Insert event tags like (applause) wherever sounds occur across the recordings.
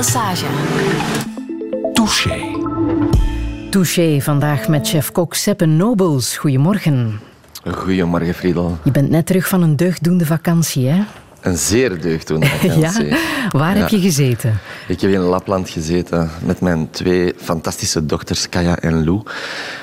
massage. Touché. Touché vandaag met chef-kok Seppe Nobles. Goedemorgen. Goedemorgen, Friedel. Je bent net terug van een deugddoende vakantie, hè? Een zeer deugddoende (laughs) vakantie. ja? Waar heb je gezeten? Ik heb in Lapland gezeten met mijn twee fantastische dochters, Kaya en Lou.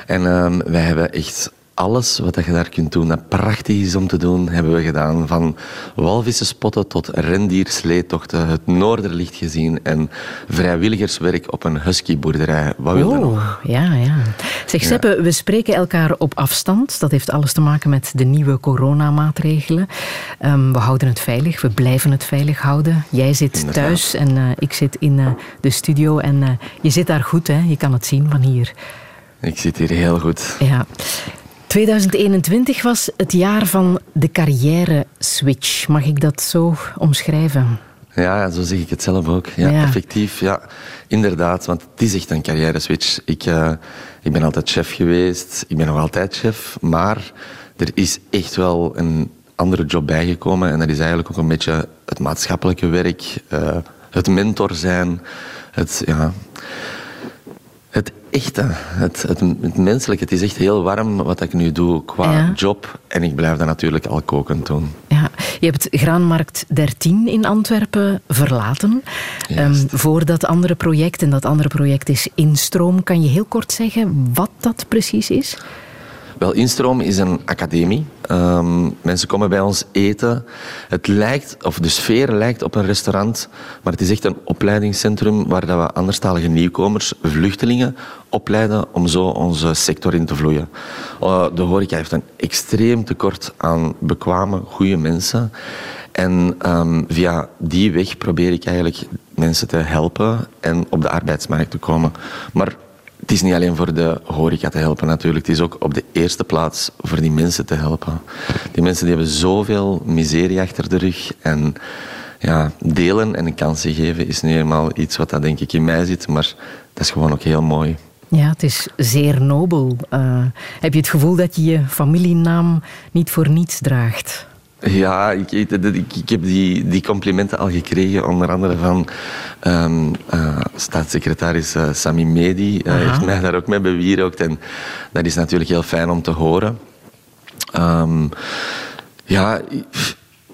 En um, wij hebben echt alles wat je daar kunt doen, dat prachtig is om te doen, hebben we gedaan. Van walvissen spotten tot rendiersleetochten, het Noorderlicht gezien en vrijwilligerswerk op een huskyboerderij. Wat wil je oh, nog? Ja, ja. Zeg Seppe, we spreken elkaar op afstand. Dat heeft alles te maken met de nieuwe coronamaatregelen. Um, we houden het veilig, we blijven het veilig houden. Jij zit thuis en uh, ik zit in uh, de studio en uh, je zit daar goed, hè? Je kan het zien van hier. Ik zit hier heel goed. Ja. 2021 was het jaar van de carrière-switch. Mag ik dat zo omschrijven? Ja, zo zeg ik het zelf ook. Ja, ja. effectief. Ja, inderdaad, want het is echt een carrière-switch. Ik, uh, ik ben altijd chef geweest. Ik ben nog altijd chef. Maar er is echt wel een andere job bijgekomen. En dat is eigenlijk ook een beetje het maatschappelijke werk. Uh, het mentor zijn. Het, ja, het echte, het, het, het, menselijke. Het is echt heel warm wat ik nu doe qua ja. job. En ik blijf dat natuurlijk al kokend doen. Ja. Je hebt Graanmarkt 13 in Antwerpen verlaten. Um, voor dat andere project. En dat andere project is Instroom. Kan je heel kort zeggen wat dat precies is? Wel, Instroom is een academie. Um, mensen komen bij ons eten. Het lijkt, of de sfeer lijkt op een restaurant, maar het is echt een opleidingscentrum waar dat we anderstalige nieuwkomers, vluchtelingen, opleiden om zo onze sector in te vloeien. Uh, de horeca heeft een extreem tekort aan bekwame, goede mensen. En um, via die weg probeer ik eigenlijk mensen te helpen en op de arbeidsmarkt te komen. Maar het is niet alleen voor de horeca te helpen natuurlijk. Het is ook op de eerste plaats voor die mensen te helpen. Die mensen die hebben zoveel miserie achter de rug. En ja, delen en een kansen geven is nu eenmaal iets wat dat denk ik in mij zit. Maar dat is gewoon ook heel mooi. Ja, het is zeer nobel. Uh, heb je het gevoel dat je je familienaam niet voor niets draagt? Ja, ik, ik, ik, heb die, die complimenten al gekregen, onder andere van um, uh, staatssecretaris uh, Sami Medi. Hij uh, heeft mij daar ook mee bewierookt en dat is natuurlijk heel fijn om te horen. Um, ja,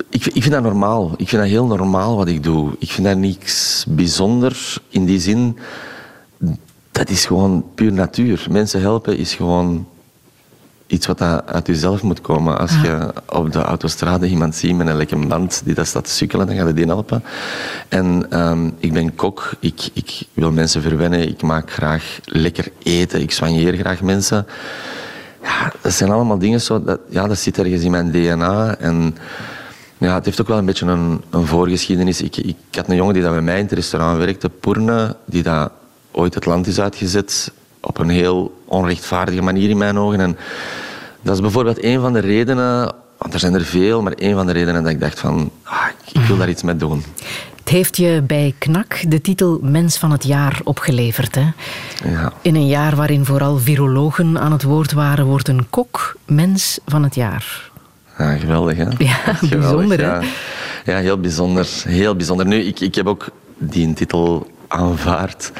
ik, ik vind dat normaal. Ik vind dat heel normaal wat ik doe. Ik vind dat niks bijzonder in die zin. Dat is gewoon puur natuur. Mensen helpen is gewoon iets wat uit jezelf moet komen. Als je op de autostrade iemand ziet met een lekker band die dat staat te sukkelen, dan gaat het die helpen. En um, ik ben kok, ik, ik wil mensen verwennen, ik maak graag lekker eten, ik soigneer graag mensen. Ja, dat zijn allemaal dingen zo, dat, ja, dat zit ergens in mijn DNA. En ja, het heeft ook wel een beetje een, een voorgeschiedenis. Ik, ik had een jongen die dat bij mij in het restaurant werkte, Poerne, die dat ooit het land is uitgezet op een heel onrechtvaardige manier in mijn ogen. En dat is bijvoorbeeld een van de redenen, want er zijn er veel, maar een van de redenen dat ik dacht van, ah, ik wil daar iets mee doen. Het heeft je bij KNAK de titel Mens van het Jaar opgeleverd. Hè? Ja. In een jaar waarin vooral virologen aan het woord waren, wordt een kok Mens van het Jaar. Ja, geweldig hè? Ja, geweldig, bijzonder ja. hè? Ja, heel bijzonder. Heel bijzonder. Nu, ik, ik heb ook die titel aanvaard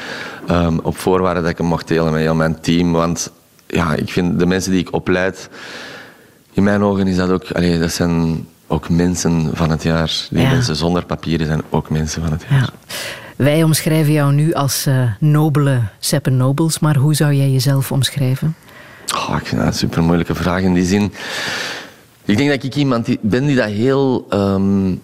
um, op voorwaarde dat ik hem mocht delen met heel mijn team. Want ja, ik vind de mensen die ik opleid, in mijn ogen is dat ook, allee, dat zijn ook mensen van het jaar. Die Ja. mensen zonder papieren zijn ook mensen van het jaar. Ja. Wij omschrijven jou nu als eh, nobele Seppe Nobels, maar hoe zou jij jezelf omschrijven? Oh, ik vind dat een super moeilijke vraag in die zin. Ik denk dat ik iemand die, ben die dat heel ehm,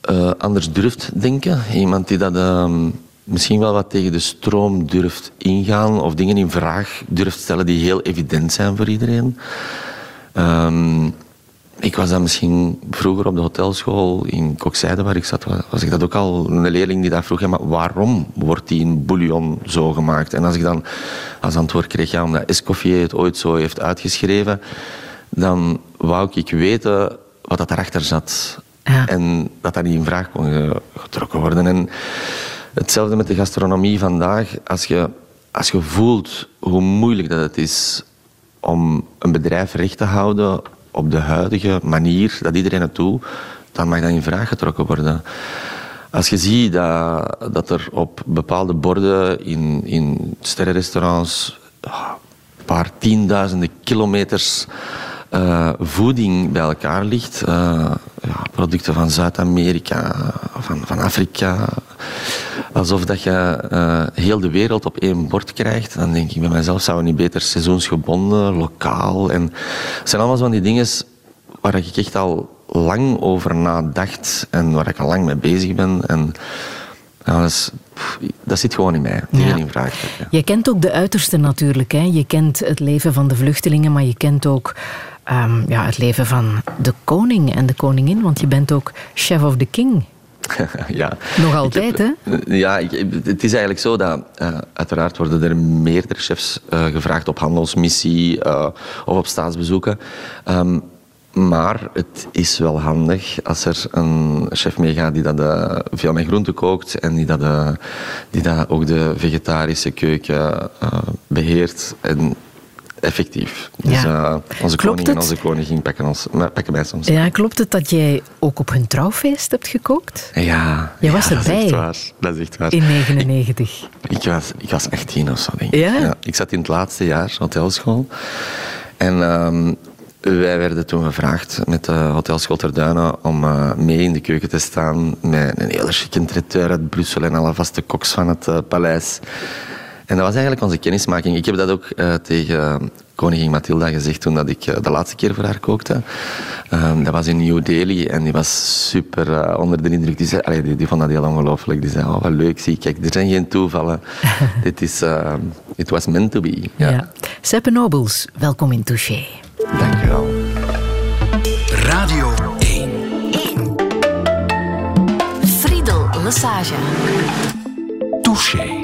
eh, anders durft denken. Iemand die dat ehm, misschien wel wat tegen de stroom durft ingaan of dingen in vraag durft stellen die heel evident zijn voor iedereen. Ehm, ik was dan misschien vroeger op de hotelschool in Kokzijde, waar ik zat, was ik dat ook al een leerling die daar vroeg, ja, maar waarom wordt die in bouillon zo gemaakt? En als ik dan als antwoord kreeg, ja, omdat Escoffier het ooit zo heeft uitgeschreven, dan wou ik weten wat dat daarachter zat. Ja. En dat dat niet in vraag kon ge- getrokken worden. En hetzelfde met de gastronomie vandaag. Als je, als je voelt hoe moeilijk dat het is om een bedrijf recht te houden op de huidige manier dat iedereen het doet, dan mag dat in vraag getrokken worden. als je ziet dat, dat er op bepaalde borden in, in sterrenrestaurants een paar tienduizenden kilometers uh, voeding bij elkaar ligt. Uh, ja, producten van Zuid-Amerika, van, van Afrika. Alsof dat je uh, heel de wereld op één bord krijgt. Dan denk ik bij mezelf, zouden we niet beter seizoensgebonden, lokaal. En het zijn allemaal van die dingen waar ik echt al lang over nadacht en waar ik al lang mee bezig ben. En ja, dat, is, dat, zit gewoon in mij, die ja. in vraag. Je kent ook de uiterste natuurlijk. Hè? Je kent het leven van de vluchtelingen, maar je kent ook um, ja, het leven van de koning en de koningin, want je bent ook chef of the king. (laughs) ja. Nog altijd, hè? Ja, ik, het is eigenlijk zo dat uh, uiteraard worden er meerdere chefs uh, gevraagd op handelsmissie uh, of op staatsbezoeken. Um, maar het is wel handig als er een chef meegaat die dat veel met groenten kookt en die dat, die dat ook de vegetarische keuken uh, beheert. En effectief. Dus ja. onze klopt koning en onze koningin pakken, ons, pakken mij soms. Ja, klopt het dat jij ook op hun trouwfeest hebt gekookt? Ja. Jij was erbij? Dat is echt waar. Dat is echt waar. In 99? Ik, ik, was, ik was 18 of zo, denk ik. Ja? ja? Ik zat in het laatste jaar hotelschool. En... Um, wij werden toen gevraagd met de Hotel Schotterduinen om uh, mee in de keuken te staan met een hele chique traiteur uit Brussel en alle vaste koks van het paleis. En dat was eigenlijk onze kennismaking. Ik heb dat ook uh, tegen koningin Mathilda gezegd toen dat ik de laatste keer voor haar kookte. Ehm, dat was in New Delhi en die was super onder de indruk. Die, zei, allee, die, die, vond dat heel ongelooflijk. Die zei, oh wat leuk, zie kijk, er zijn geen toevallen. (laughs) Dit is, it was meant to be. Ja. ja. Seppe Nobels, welkom in Touché. Dankjewel. Radio 1. 1. Friedel Lassage. Touché.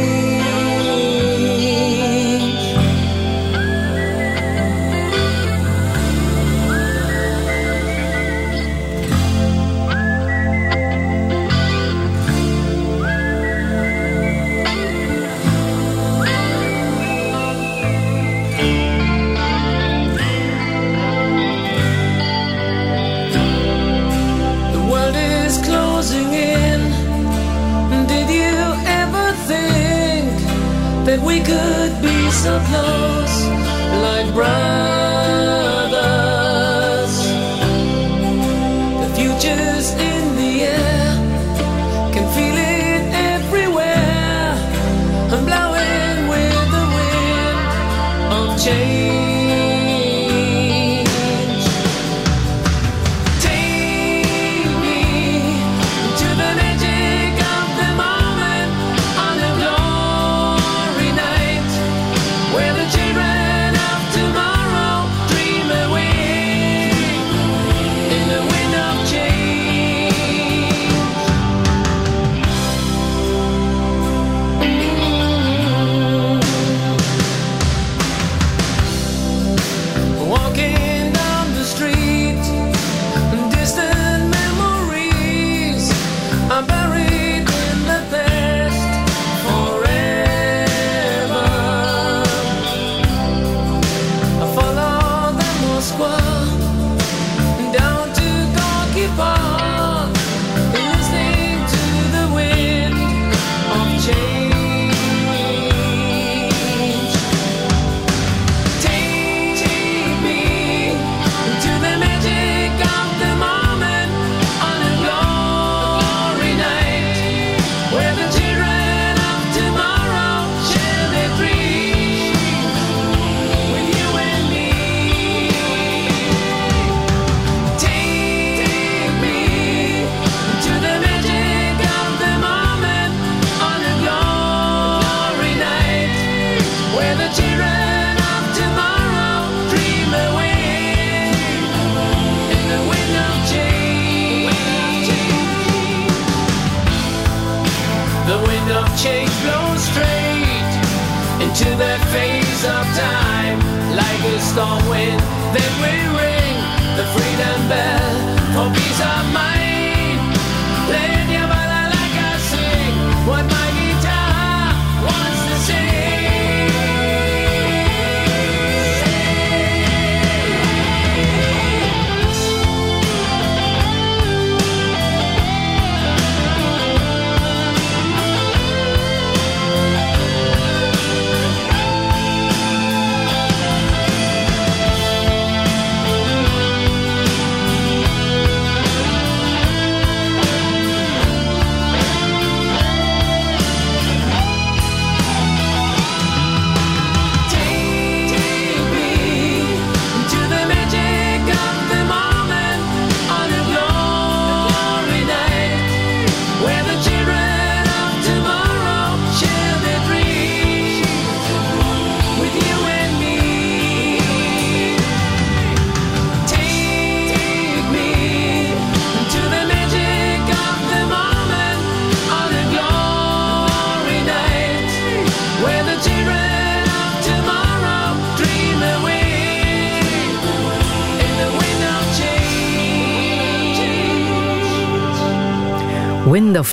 run.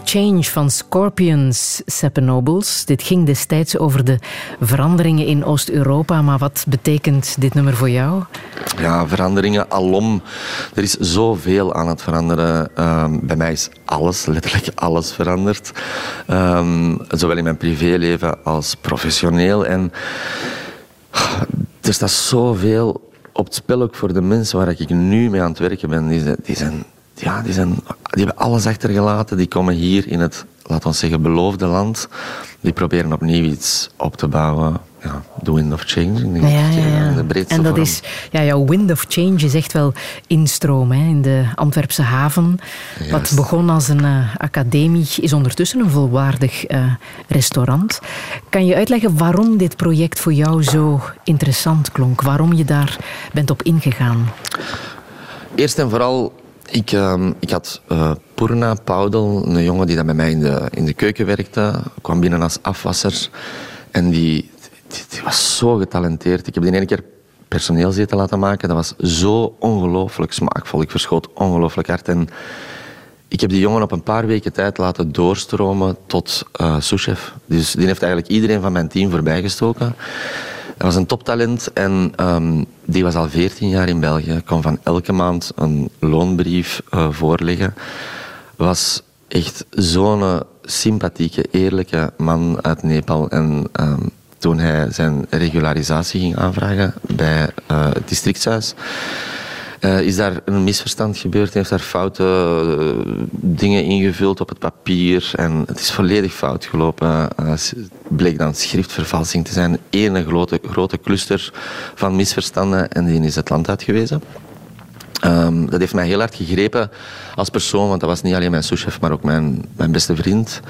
Change van Scorpions, Seppe Nobles. Dit ging destijds over de veranderingen in Oost-Europa, maar wat betekent dit nummer voor jou? Ja, veranderingen alom. Er is zoveel aan het veranderen. Ehm, bij mij is alles, letterlijk alles veranderd. Ehm, zowel in mijn privéleven als professioneel. En er staat zoveel op het spel ook voor de mensen waar ik nu mee aan het werken ben. Die zijn, die zijn ja, die, zijn, die hebben alles achtergelaten. Die komen hier in het, laten we zeggen, beloofde land. Die proberen opnieuw iets op te bouwen. Ja, the wind of change. Ja, ja, ja. en dat is, ja, jouw wind of change is echt wel instroom hè, in de Antwerpse haven. Wat begon als een uh, academie, is ondertussen een volwaardig uh, restaurant. Kan je uitleggen waarom dit project voor jou zo interessant klonk? Waarom je daar bent op ingegaan? Eerst en vooral ik, uh, ik had uh, Purna Paudel, een jongen die dat bij mij in de, in de keuken werkte, kwam binnen als afwasser. En die, die, was zo getalenteerd. Ik heb die ene keer personeel zitten laten maken. Dat was zo ongelooflijk smaakvol. Ik verschoot ongelooflijk hard. En ik heb die jongen op een paar weken tijd laten doorstromen tot uh, souschef. Dus die heeft eigenlijk iedereen van mijn team voorbijgestoken. Hij was een toptalent en um, die was al 14 jaar in België. Kon van elke maand een loonbrief uh, voorleggen. Was echt zo'n sympathieke, eerlijke man uit Nepal. En um, toen hij zijn regularisatie ging aanvragen bij uh, het districtshuis uh, is daar een misverstand gebeurd? Heeft daar foute uh, dingen ingevuld op het papier en het is volledig fout gelopen. Uh, het bleek dan schriftvervalsing te zijn. Eén grote, grote cluster van misverstanden en die is het land uitgewezen. Um, dat heeft mij heel hard gegrepen als persoon, want dat was niet alleen mijn souschef, maar ook mijn, mijn beste vriend.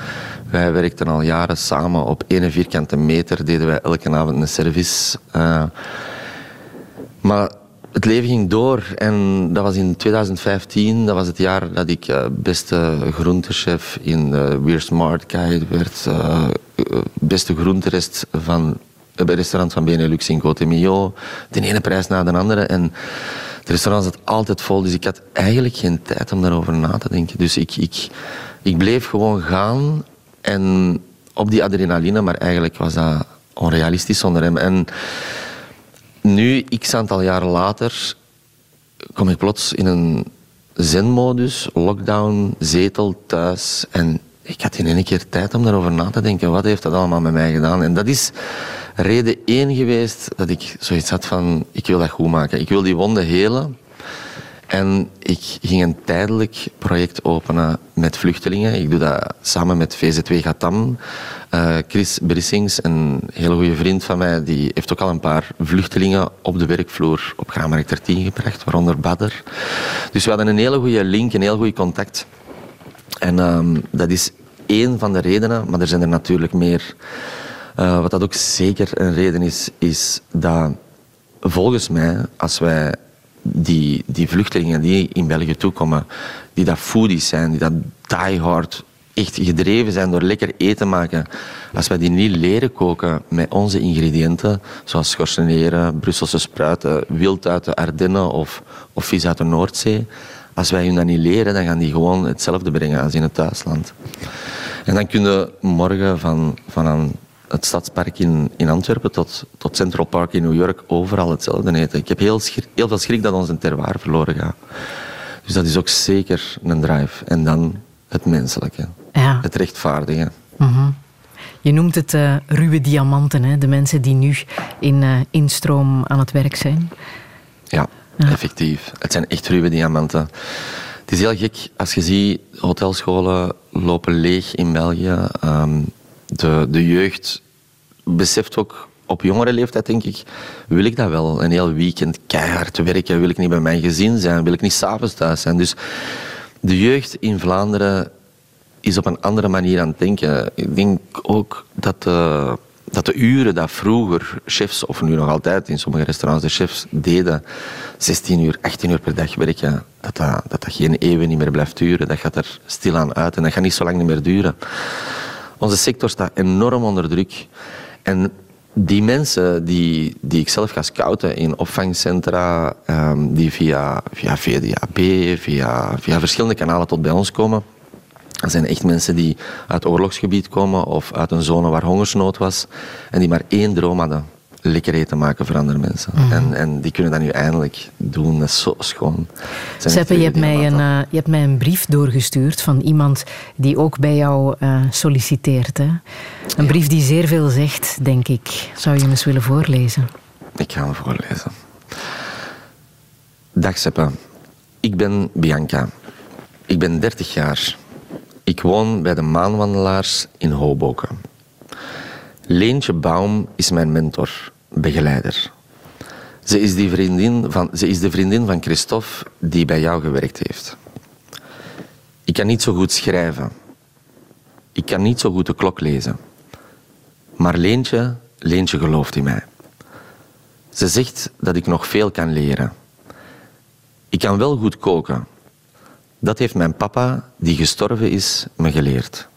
Wij werkten al jaren samen op één vierkante meter, deden wij elke avond een service. Maar het leven ging door en dat was in 2015. Dat was het jaar dat ik uh, beste groentechef in de We're Smart Guide werd. Uh, beste groenterest van het restaurant van Benelux in Cotemio. De ene prijs na de andere. En het restaurant zat altijd vol, dus ik had eigenlijk geen tijd om daarover na te denken. Dus ik, ik, ik bleef gewoon gaan en op die adrenaline, maar eigenlijk was dat onrealistisch zonder hem. En nu, x aantal jaren later, kom ik plots in een zenmodus, lockdown, zetel, thuis. En ik had in één keer tijd om daarover na te denken. Wat heeft dat allemaal met mij gedaan? En dat is reden één geweest dat ik zoiets had van, ik wil dat goed maken. Ik wil die wonden helen. En ik ging een tijdelijk project openen met vluchtelingen. Ik doe dat samen met VZ2 Gatam. Uh, Chris Brissings, een hele goede vriend van mij, die heeft ook al een paar vluchtelingen op de werkvloer op Graanmarkt 10 gebracht, waaronder Badder. Dus we hadden een hele goede link, een heel goed contact. En um, dat is één van de redenen, maar er zijn er natuurlijk meer. Uh, wat dat ook zeker een reden is, is dat volgens mij, als wij die, die vluchtelingen die in België toekomen, die dat foodies zijn, die dat diehard echt gedreven zijn door lekker eten maken, als wij die niet leren koken met onze ingrediënten, zoals schorseneren, Brusselse spruiten, wild uit de Ardennen of, of vis uit de Noordzee, als wij hun dat niet leren, dan gaan die gewoon hetzelfde brengen als in het thuisland. En dan kunnen morgen van, van een het stadspark in, in Antwerpen tot, tot Central Park in New York overal hetzelfde eten. Ik heb heel, heel veel schrik dat ons een terroir verloren gaat. Dus dat is ook zeker een drive. En dan het menselijke. Ja. Het rechtvaardige. Mhm. Je noemt het uh, ruwe diamanten, hè? de mensen die nu in uh, instroom aan het werk zijn. Ja, ja, effectief. Het zijn echt ruwe diamanten. Het is heel gek als je ziet, hotelscholen lopen leeg in België. Um, de, de jeugd beseft ook op jongere leeftijd, denk ik, wil ik dat wel. Een heel weekend keihard werken, wil ik niet bij mijn gezin zijn, wil ik niet s'avonds thuis zijn. Dus de jeugd in Vlaanderen is op een andere manier aan het denken. Ik denk ook dat de, dat de uren dat vroeger chefs, of nu nog altijd in sommige restaurants de chefs deden, 16 uur, 18 uur per dag werken, dat dat, dat, geen eeuwen niet meer blijft duren. Dat gaat er stilaan uit en dat gaat niet zo lang niet meer duren. Onze sector staat enorm onder druk. En die mensen die, die ik zelf ga scouten in opvangcentra, um, die via, via VDAB, via, via verschillende kanalen tot bij ons komen, Dat zijn echt mensen die uit oorlogsgebied komen of uit een zone waar hongersnood was en die maar één droom hadden. Lekker eten maken voor andere mensen. Mhm. En, en die kunnen dat nu eindelijk doen. Dat is zo schoon. Seppe, je hebt, mij een, eh, je hebt mij een brief doorgestuurd van iemand die ook bij jou eh, solliciteert. Hè? Een brief die zeer veel zegt, denk ik. Zou je hem eens willen voorlezen? Ik ga hem voorlezen. Dag Seppe. Ik ben Bianca. Ik ben 30 jaar. Ik woon bij de maanwandelaars in Hoboken. Leentje Baum is mijn mentor, begeleider. Ze is, die vriendin van, ze is de vriendin van Christophe die bij jou gewerkt heeft. Ik kan niet zo goed schrijven. Ik kan niet zo goed de klok lezen. Maar Leentje, Leentje gelooft in mij. Ze zegt dat ik nog veel kan leren. Ik kan wel goed koken. Dat heeft mijn papa, die gestorven is, me geleerd.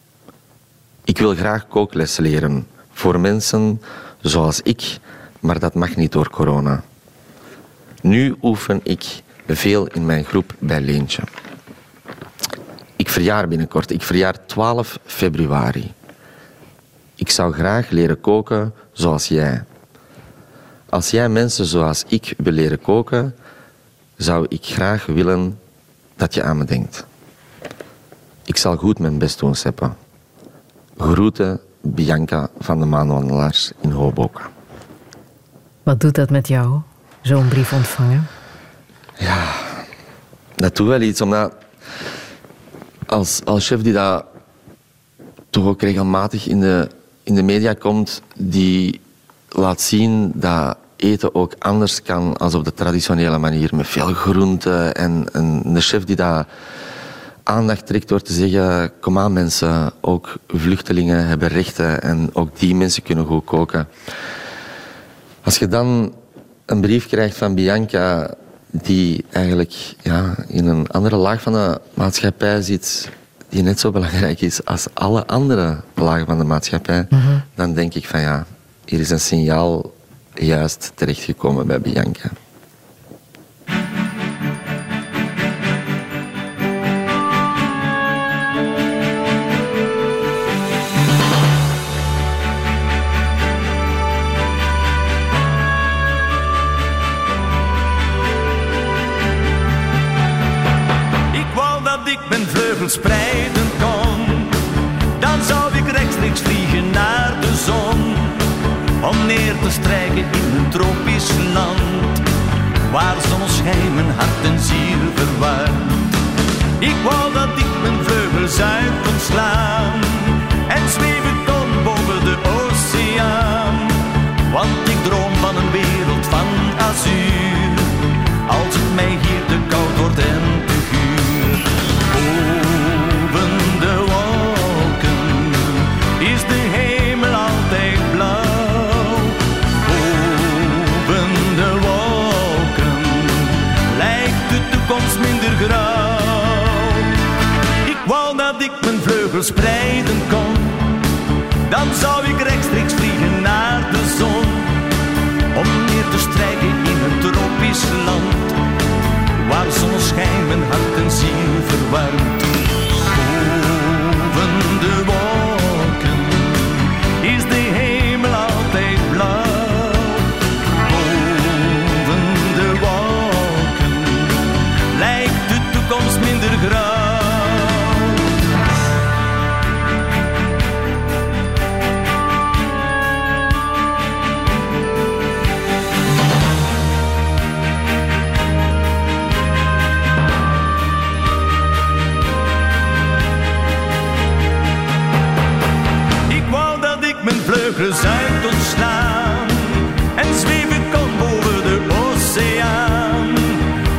Ik wil graag kookles leren voor mensen zoals ik, maar dat mag niet door corona. Nu oefen ik veel in mijn groep bij Leentje. Ik verjaar binnenkort. Ik verjaar 12 februari. Ik zou graag leren koken zoals jij. Als jij mensen zoals ik wil leren koken, zou ik graag willen dat je aan me denkt. Ik zal goed mijn best doen, Seppe. Groeten, Bianca van de Maanwandelaars in Hoboken. Wat doet dat met jou, zo'n brief ontvangen? Dat doet wel iets, omdat als, als chef die dat toch ook regelmatig in de, in de media komt, die laat zien dat eten ook anders kan als op de traditionele manier, met veel groenten. En, en een chef die dat aandacht trekt door te zeggen, kom aan mensen, ook vluchtelingen hebben rechten en ook die mensen kunnen goed koken. Als je dan een brief krijgt van Bianca, die eigenlijk ja, in een andere laag van de maatschappij zit, die net zo belangrijk is als alle andere lagen van de maatschappij, dan denk ik van ja, hier is een signaal juist terechtgekomen bij Bianca. Te strijken in een tropisch land. Waar zonneschijn mijn hart en ziel verwarmt. Ik wou dat ik mijn vleugels uit kon slaan. En zweven kon boven de oceaan. Want ik droom van een wereld van azuur. Als het mij hier te koud wordt en te guur. Spreiden kon. Dan zou ik rechtstreeks vliegen naar de zon. Om neer te strijken in een tropisch land. Waar zonneschijn mijn hart en ziel verwarmt. Boven de kon slaan en zweven kon boven de oceaan.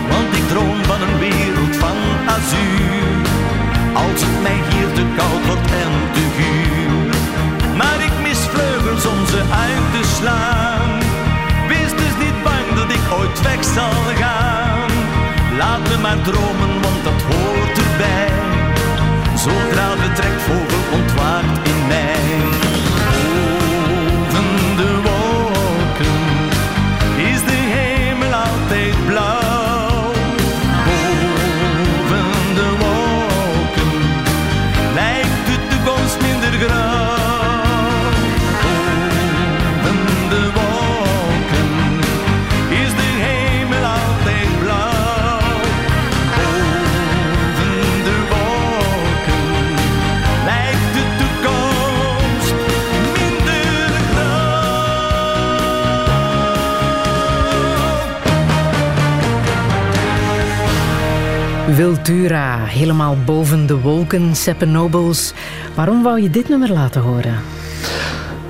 Want ik droom van een wereld van azuur, als het mij hier te koud wordt en te guur. Maar ik mis vleugels om ze uit te slaan. Wees dus niet bang dat ik ooit weg zal gaan. Laat me maar dromen, want dat hoort erbij. Zodra de trekvogel ontwaakt in mij. Wiltura, helemaal boven de wolken, Seppe Nobles. Waarom wou je dit nummer laten horen?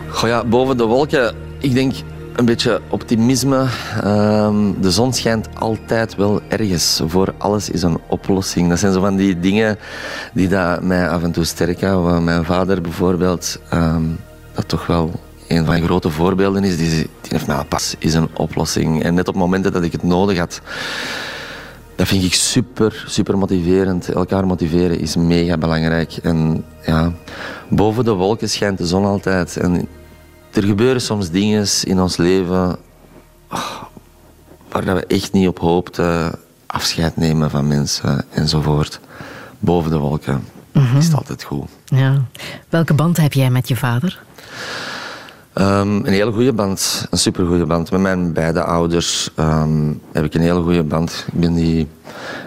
Goh ja, boven de wolken, ik denk een beetje optimisme. Ehm, de zon schijnt altijd wel ergens. Voor alles is een oplossing. Dat zijn zo van die dingen die dat mij af en toe sterken. Mijn vader bijvoorbeeld, ehm, dat toch wel een van mijn grote voorbeelden is, die, die mij pas is een oplossing. En net op momenten dat ik het nodig had, dat vind ik super, super motiverend. Elkaar motiveren is mega belangrijk. En ja, boven de wolken schijnt de zon altijd. En er gebeuren soms dingen in ons leven oh, waar we echt niet op hoopten. Afscheid nemen van mensen enzovoort. Boven de wolken is het altijd goed. Ja. Welke band heb jij met je vader? Um, een hele goede band, een supergoeie band. Met mijn beide ouders um, heb ik een hele goede band. Ik ben die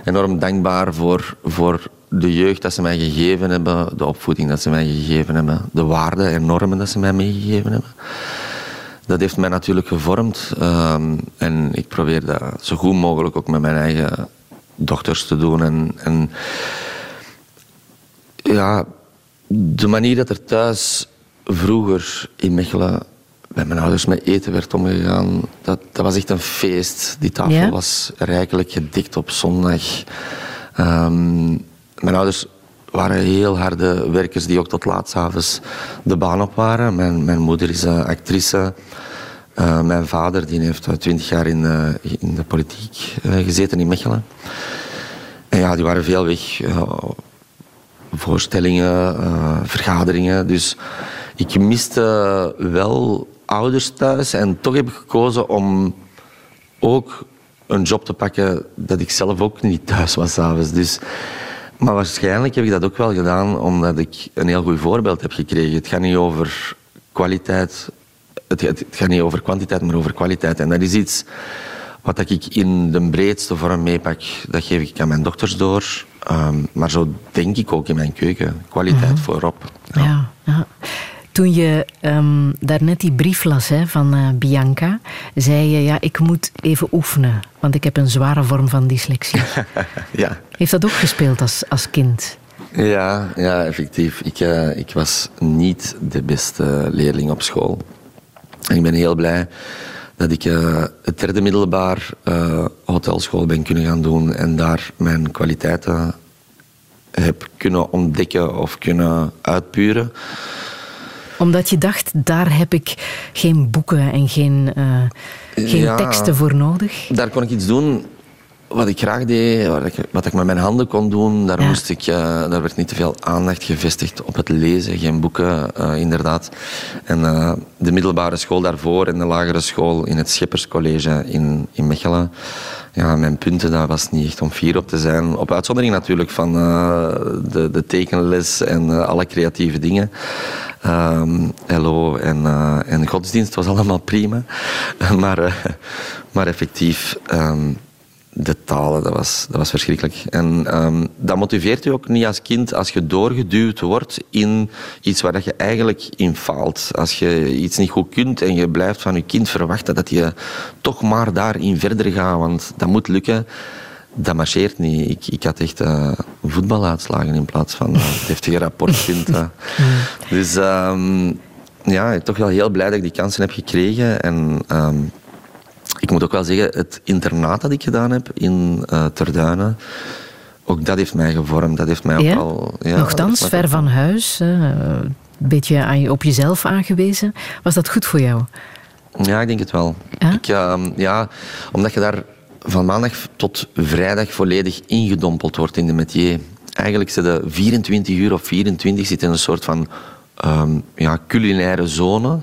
enorm dankbaar voor, voor de jeugd dat ze mij gegeven hebben, de opvoeding dat ze mij gegeven hebben, de waarden en normen dat ze mij meegegeven hebben. Dat heeft mij natuurlijk gevormd um, en ik probeer dat zo goed mogelijk ook met mijn eigen dochters te doen. En, en ja, de manier dat er thuis vroeger in Mechelen met mijn ouders met eten werd omgegaan, dat, dat was echt een feest. Die tafel Ja? was rijkelijk gedikt op zondag. Ehm, mijn ouders waren heel harde werkers die ook tot laat 's avonds de baan op waren. Mijn, mijn moeder is eh, actrice. Eh, mijn vader die heeft twintig jaar in, eh, in de politiek eh, gezeten in Mechelen. En ja, die waren veel weg. eh, voorstellingen, eh, vergaderingen. Dus ik miste wel ouders thuis. En toch heb ik gekozen om ook een job te pakken dat ik zelf ook niet thuis was s'avonds. Dus, maar waarschijnlijk heb ik dat ook wel gedaan omdat ik een heel goed voorbeeld heb gekregen. Het gaat niet over kwaliteit, het, het, het gaat niet over kwantiteit, maar over kwaliteit. En dat is iets wat ik in de breedste vorm meepak. Dat geef ik aan mijn dochters door. Ehm, maar zo denk ik ook in mijn keuken. Kwaliteit voorop. Ja. ja. Toen je ehm, daarnet die brief las hè, van eh, Bianca, zei je, ja, ik moet even oefenen, want ik heb een zware vorm van dyslexie. (laughs) ja. Heeft dat ook gespeeld als, als kind? Ja, ja effectief. Ik, eh, ik was niet de beste leerling op school. En ik ben heel blij dat ik eh, het derde middelbaar hotelschool ben kunnen gaan doen en daar mijn kwaliteiten heb kunnen ontdekken of kunnen uitpuren. Omdat je dacht, daar heb ik geen boeken en geen, eh, geen Ja. teksten voor nodig. Daar kon ik iets doen wat ik graag deed, wat ik, wat ik met mijn handen kon doen. Daar, Ja. moest ik, eh, daar werd niet te veel aandacht gevestigd op het lezen, geen boeken, eh, inderdaad. En de middelbare school daarvoor en de lagere school in het Schepperscollege in, in Mechelen. Ja, mijn punten, dat was niet echt om fier op te zijn. Op uitzondering natuurlijk van eh, de, de tekenles en eh, alle creatieve dingen. LO en, eh, en godsdienst was (laughs) allemaal prima. maar, maar effectief, ehm, de talen, dat was, dat was verschrikkelijk. En ehm, dat motiveert je ook niet als kind als je doorgeduwd wordt in iets waar dat je eigenlijk in faalt. Als je iets niet goed kunt en je blijft van je kind verwachten dat je toch maar daarin verder gaat, want dat moet lukken. Dat marcheert niet. Ik, ik had echt eh, voetbaluitslagen in plaats van uh, deftige rapportpunten. Dus ehm, ja, toch wel heel blij dat ik die kansen heb gekregen. En ehm, ik moet ook wel zeggen, het internaat dat ik gedaan heb in eh Terduinen, ook dat heeft mij gevormd. Dat heeft mij Ja? ook al... Ja, Nochtans, ver van huis, eh, een beetje aan je, op jezelf aangewezen. Was dat goed voor jou? Ja, ik denk het wel. Ik, ehm, ja, omdat je daar van maandag tot vrijdag volledig ingedompeld wordt in de métier. Eigenlijk zit je 24 uur of 24 zit in een soort van ehm, ja, culinaire zone.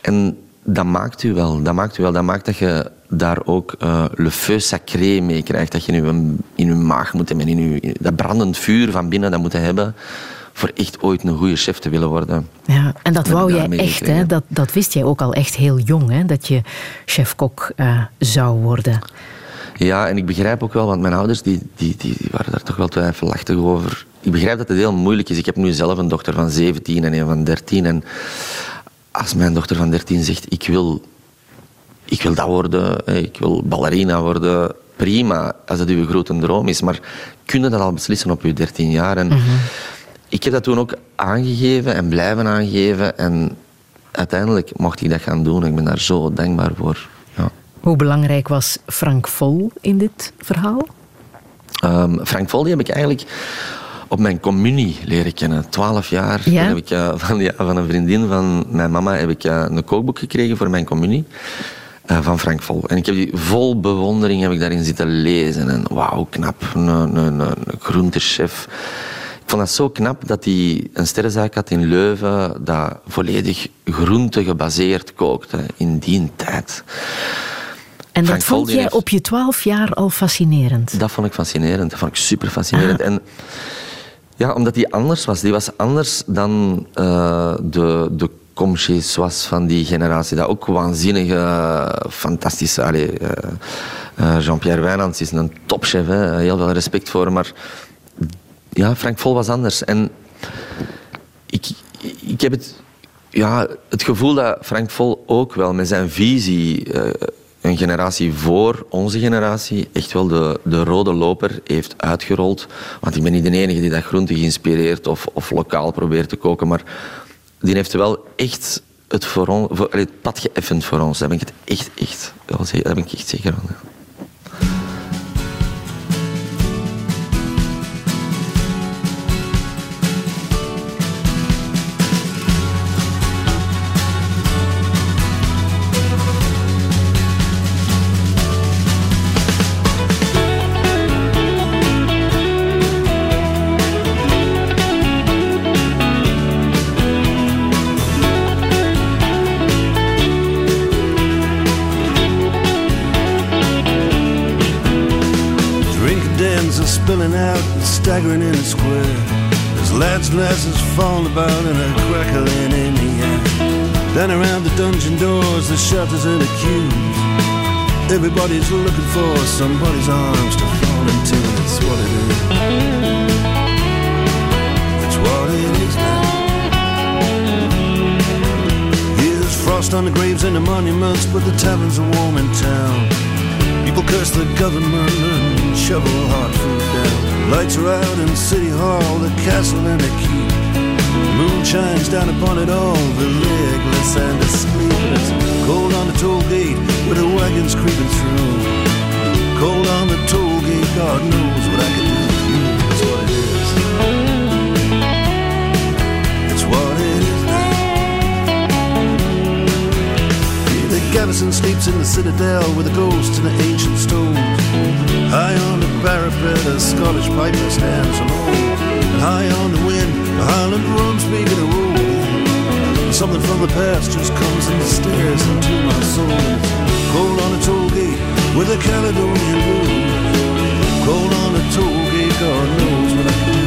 En dat maakt u wel. Dat maakt u wel. Dat maakt dat je daar ook eh, le feu sacré mee krijgt. Dat je in je, in je maag moet hebben. In dat brandend vuur van binnen dat moet hebben. Voor echt ooit een goede chef te willen worden. Ja, en dat wou jij echt, hè? Dat, dat wist jij ook al echt heel jong, hè? dat je chef-kok eh, zou worden. Ja, en ik begrijp ook wel, want mijn ouders die, die, die, die waren daar toch wel twijfelachtig over. Ik begrijp dat het heel moeilijk is. Ik heb nu zelf een dochter van 17 en een van 13. En als mijn dochter van 13 zegt, ik wil, ik wil dat worden, hè, ik wil ballerina worden, prima als het uw grote droom is, maar kun je dat al beslissen op je 13 jaar? En Ik heb dat toen ook aangegeven en blijven aangeven. En uiteindelijk mocht ik dat gaan doen. Ik ben daar zo dankbaar voor. Ja. Hoe belangrijk was Frank Vol in dit verhaal? Um, Frank Vol die heb ik eigenlijk op mijn communie leren kennen. Twaalf jaar. Ja? Heb ik, uh, van, ja, van een vriendin van mijn mama heb ik uh, een kookboek gekregen voor mijn communie. Uh, van Frank Vol. En ik heb die vol bewondering heb ik daarin zitten lezen. En wauw, knap. Een, een, een, groentechef. Ik vond dat zo knap dat hij een sterrenzaak had in Leuven dat volledig groente gebaseerd kookte in die tijd. En Frank dat vond jij op je twaalf jaar al fascinerend? Dat vond ik fascinerend. Dat vond ik super fascinerend. En ja, omdat die anders was. Die was anders dan eh, de, de Comchessois van die generatie. Dat ook waanzinnige, fantastische... allee, eh, eh, Jean-Pierre Wijnands is een topchef. Heel veel respect voor. Maar ja, Frank Vol was anders. En ik, ik heb het, ja, het gevoel dat Frank Vol ook wel met zijn visie een generatie voor onze generatie echt wel de, de rode loper heeft uitgerold. Want ik ben niet de enige die dat groente geïnspireerd of, of lokaal probeert te koken, maar die heeft wel echt het, voor voor, het pad geëffend voor ons. Daar ben ik het echt, echt, daar ben ik echt zeker van. Staggering in the square. There's lads' glasses falling about and a crackling in the air. Down around the dungeon doors, the shutters and the queues. Everybody's looking for somebody's arms to fall into. That's what it is. That's what it is now. There's frost on the graves and the monuments, but the taverns are warm in town. People curse the government and shovel hard food down. Lights are out in City Hall, the castle and the keep. Moon shines down upon it all, the legless and the sleepless. Cold on the toll gate with the wagons creeping through. Cold on the toll gate, God knows what I can Garrison sleeps in the citadel with the ghosts and the ancient stones. High on the parapet, a Scottish piper stands alone. High on the wind, the Highland drums making a roll. Something from the past just comes and stares into my soul. Cold on a toll gate with a Caledonian blues. Cold on a toll gate, God knows what I do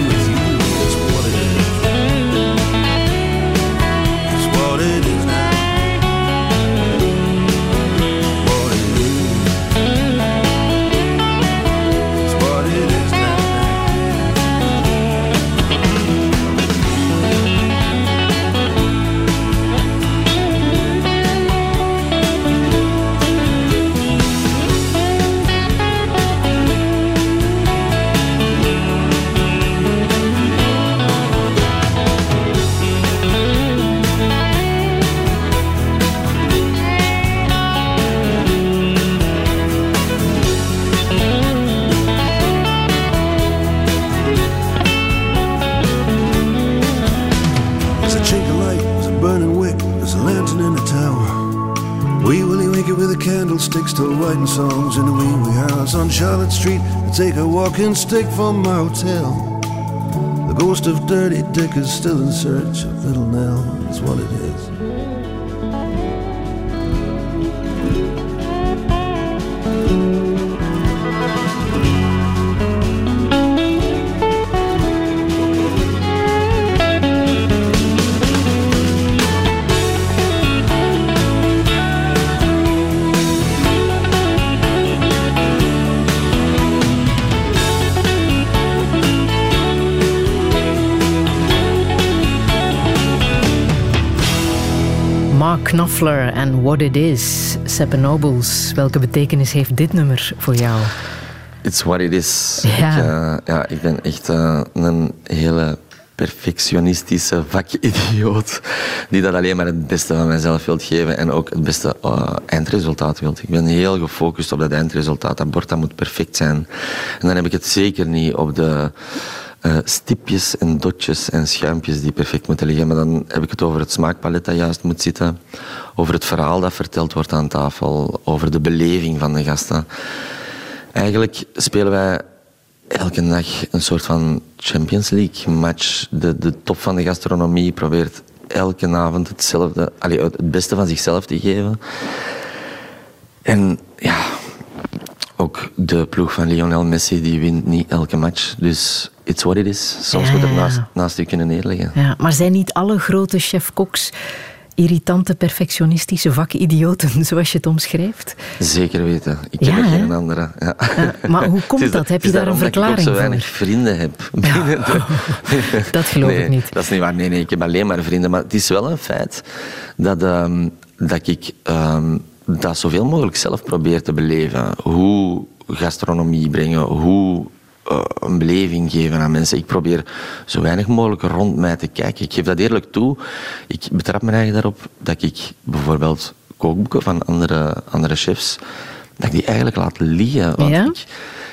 writing songs in the wee wee house on Charlotte Street. I take a walking stick from my hotel. The ghost of Dirty Dick is still in search of Little Nell. That's what it is. Knopfler en What It Is. Seppe Nobles, welke betekenis heeft dit nummer voor jou? It's what it is. Ja. Ik, eh, ja, ik ben echt eh, een hele perfectionistische vakidioot die dat alleen maar het beste van mezelf wilt geven en ook het beste eh, eindresultaat wilt. Ik ben heel gefocust op dat eindresultaat. Dat bord dat moet perfect zijn. En dan heb ik het zeker niet op de eh, stipjes en dotjes en schuimpjes die perfect moeten liggen. Maar dan heb ik het over het smaakpalet dat juist moet zitten, over het verhaal dat verteld wordt aan tafel, over de beleving van de gasten. Eigenlijk spelen wij elke dag een soort van Champions League match. De, de top van de gastronomie probeert elke avond hetzelfde, allee, het beste van zichzelf te geven. En ja, ook de ploeg van Lionel Messi die wint niet elke match. Dus it's what it is. Soms Ja, moet er naast, naast u kunnen neerleggen. Ja, maar zijn niet alle grote chef-koks irritante, perfectionistische vakidioten, (laughs) zoals je het omschrijft? Zeker weten. Ik Ja, heb er geen andere. Ja. maar hoe (laughs) komt dat? Heb je daar een verklaring ik ook zo voor? weinig vrienden heb. (laughs) Dat geloof nee, ik niet. Dat is niet waar. Nee, nee, ik heb alleen maar vrienden. Maar het is wel een feit dat, ehm, dat ik ehm, dat zoveel mogelijk zelf probeer te beleven. Hoe gastronomie brengen, hoe eh, een beleving geven aan mensen. Ik probeer zo weinig mogelijk rond mij te kijken. Ik geef dat eerlijk toe. Ik betrap me eigen daarop dat ik bijvoorbeeld kookboeken van andere, andere chefs, dat ik die eigenlijk laat liggen. Want Ja? ik,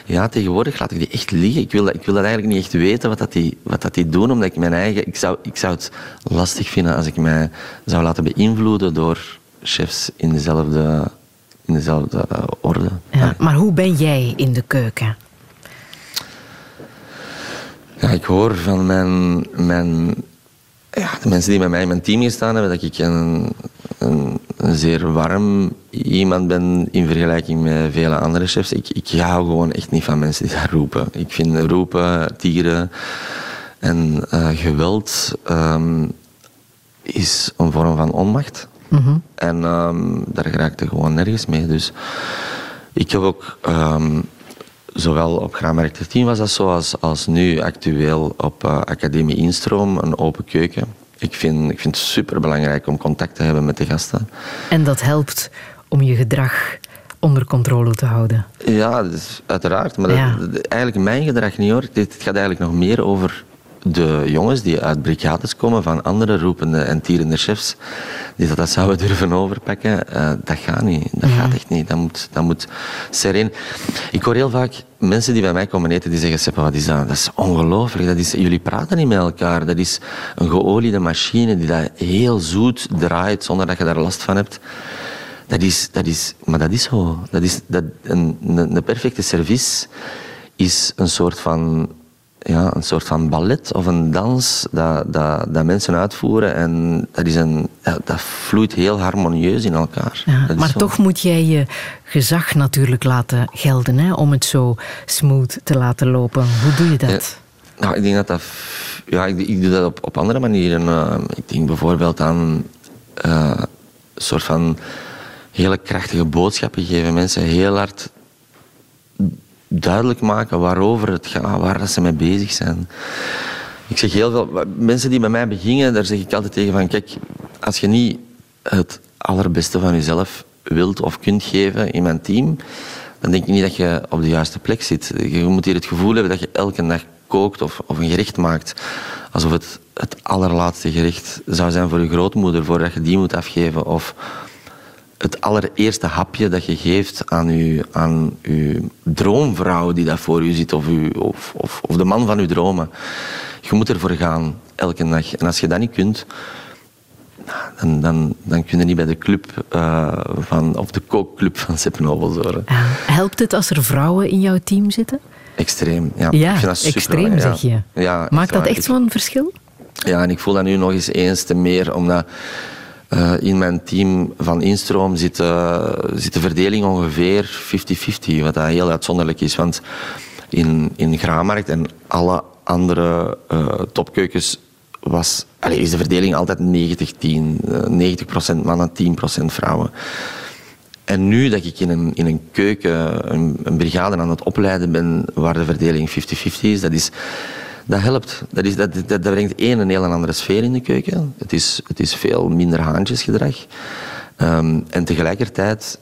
ja, tegenwoordig laat ik die echt liggen. Ik wil dat, ik wil dat eigenlijk niet echt weten wat, dat die, wat dat die doen, omdat ik mijn eigen... Ik zou, ik zou het lastig vinden als ik mij zou laten beïnvloeden door chefs in dezelfde, in dezelfde eh, orde. Ja, maar hoe ben jij in de keuken? Ja, ik hoor van mijn, mijn, ja, de mensen die met mij in mijn team gestaan hebben dat ik een, een, een zeer warm iemand ben in vergelijking met vele andere chefs. Ik, ik hou gewoon echt niet van mensen die daar roepen. Ik vind roepen, tieren en eh, geweld ehm, is een vorm van onmacht. En ehm, daar raakte gewoon nergens mee. Dus ik heb ook ehm, zowel op Graanmarkt 13 was dat zo, als, als nu actueel op eh, Academie Instroom, een open keuken. Ik vind, ik vind het super belangrijk om contact te hebben met de gasten. En dat helpt om je gedrag onder controle te houden. Ja, dus uiteraard. Maar dat- Ja. dat- eigenlijk mijn gedrag niet hoor. Dit, het gaat eigenlijk nog meer over de jongens die uit brigades komen van andere roepende en tierende chefs. Die dat, dat zouden (laughs) durven overpakken. Eh, dat gaat niet. Dat gaat echt niet. Dat moet, dat moet sereen. Ik hoor heel vaak mensen die bij mij komen eten die zeggen: Seppe, wat is dat? Dat is ongelooflijk. Dat is, jullie praten niet met elkaar. Dat is een geoliede machine die dat heel zoet draait zonder dat je daar last van hebt. Dat is, dat is, maar dat is zo. Dat is, dat, een, een, een perfecte service is een soort van, ja, een soort van ballet of een dans dat, dat, dat mensen uitvoeren. En dat, is een, dat, vloeit heel harmonieus in elkaar. Ja, maar toch moet jij je gezag natuurlijk laten gelden hè, om het zo smooth te laten lopen. Hoe doe je dat? Nou, ik denk dat dat... Ja, ik, ik doe dat op, op andere manieren. Eh, ik denk bijvoorbeeld aan eh, een soort van hele krachtige boodschappen geven. Mensen heel hard duidelijk maken waarover het gaat, waar dat ze mee bezig zijn. Ik zeg heel veel... Mensen die bij mij beginnen, daar zeg ik altijd tegen van... Kijk, als je niet het allerbeste van jezelf wilt of kunt geven in mijn team, dan denk ik niet dat je op de juiste plek zit. Je moet hier het gevoel hebben dat je elke dag kookt of, of een gerecht maakt. Alsof het het allerlaatste gerecht zou zijn voor je grootmoeder, voordat je die moet afgeven. Of het allereerste hapje dat je geeft aan je, aan uw droomvrouw die daar voor je zit, of, uw, of, of, of de man van je dromen. Je moet ervoor gaan, elke dag. En als je dat niet kunt, dan, dan, dan kun je niet bij de club eh, van, of de kookclub van Seppenobels horen. Ja. Helpt het als er vrouwen in jouw team zitten? Extreem, ja. Ja, ik vind dat super extreem zeg je. ja. Maakt dat waar. echt zo'n verschil? Ja, en ik voel dat nu nog eens eens te meer, omdat eh, in mijn team van Instroom zit, eh, zit de verdeling ongeveer 50-50, wat heel uitzonderlijk is. Want in, in Graanmarkt en alle andere eh, topkeukens was, allee, is de verdeling altijd 90-10. eh, 90% mannen, 10% vrouwen. En nu dat ik in een, in een keuken, een, een brigade aan het opleiden ben waar de verdeling 50-50 is, dat, is, dat helpt. Dat, is, dat, dat, dat brengt één een heel andere sfeer in de keuken. Het is, het is veel minder haantjesgedrag. Ehm, en tegelijkertijd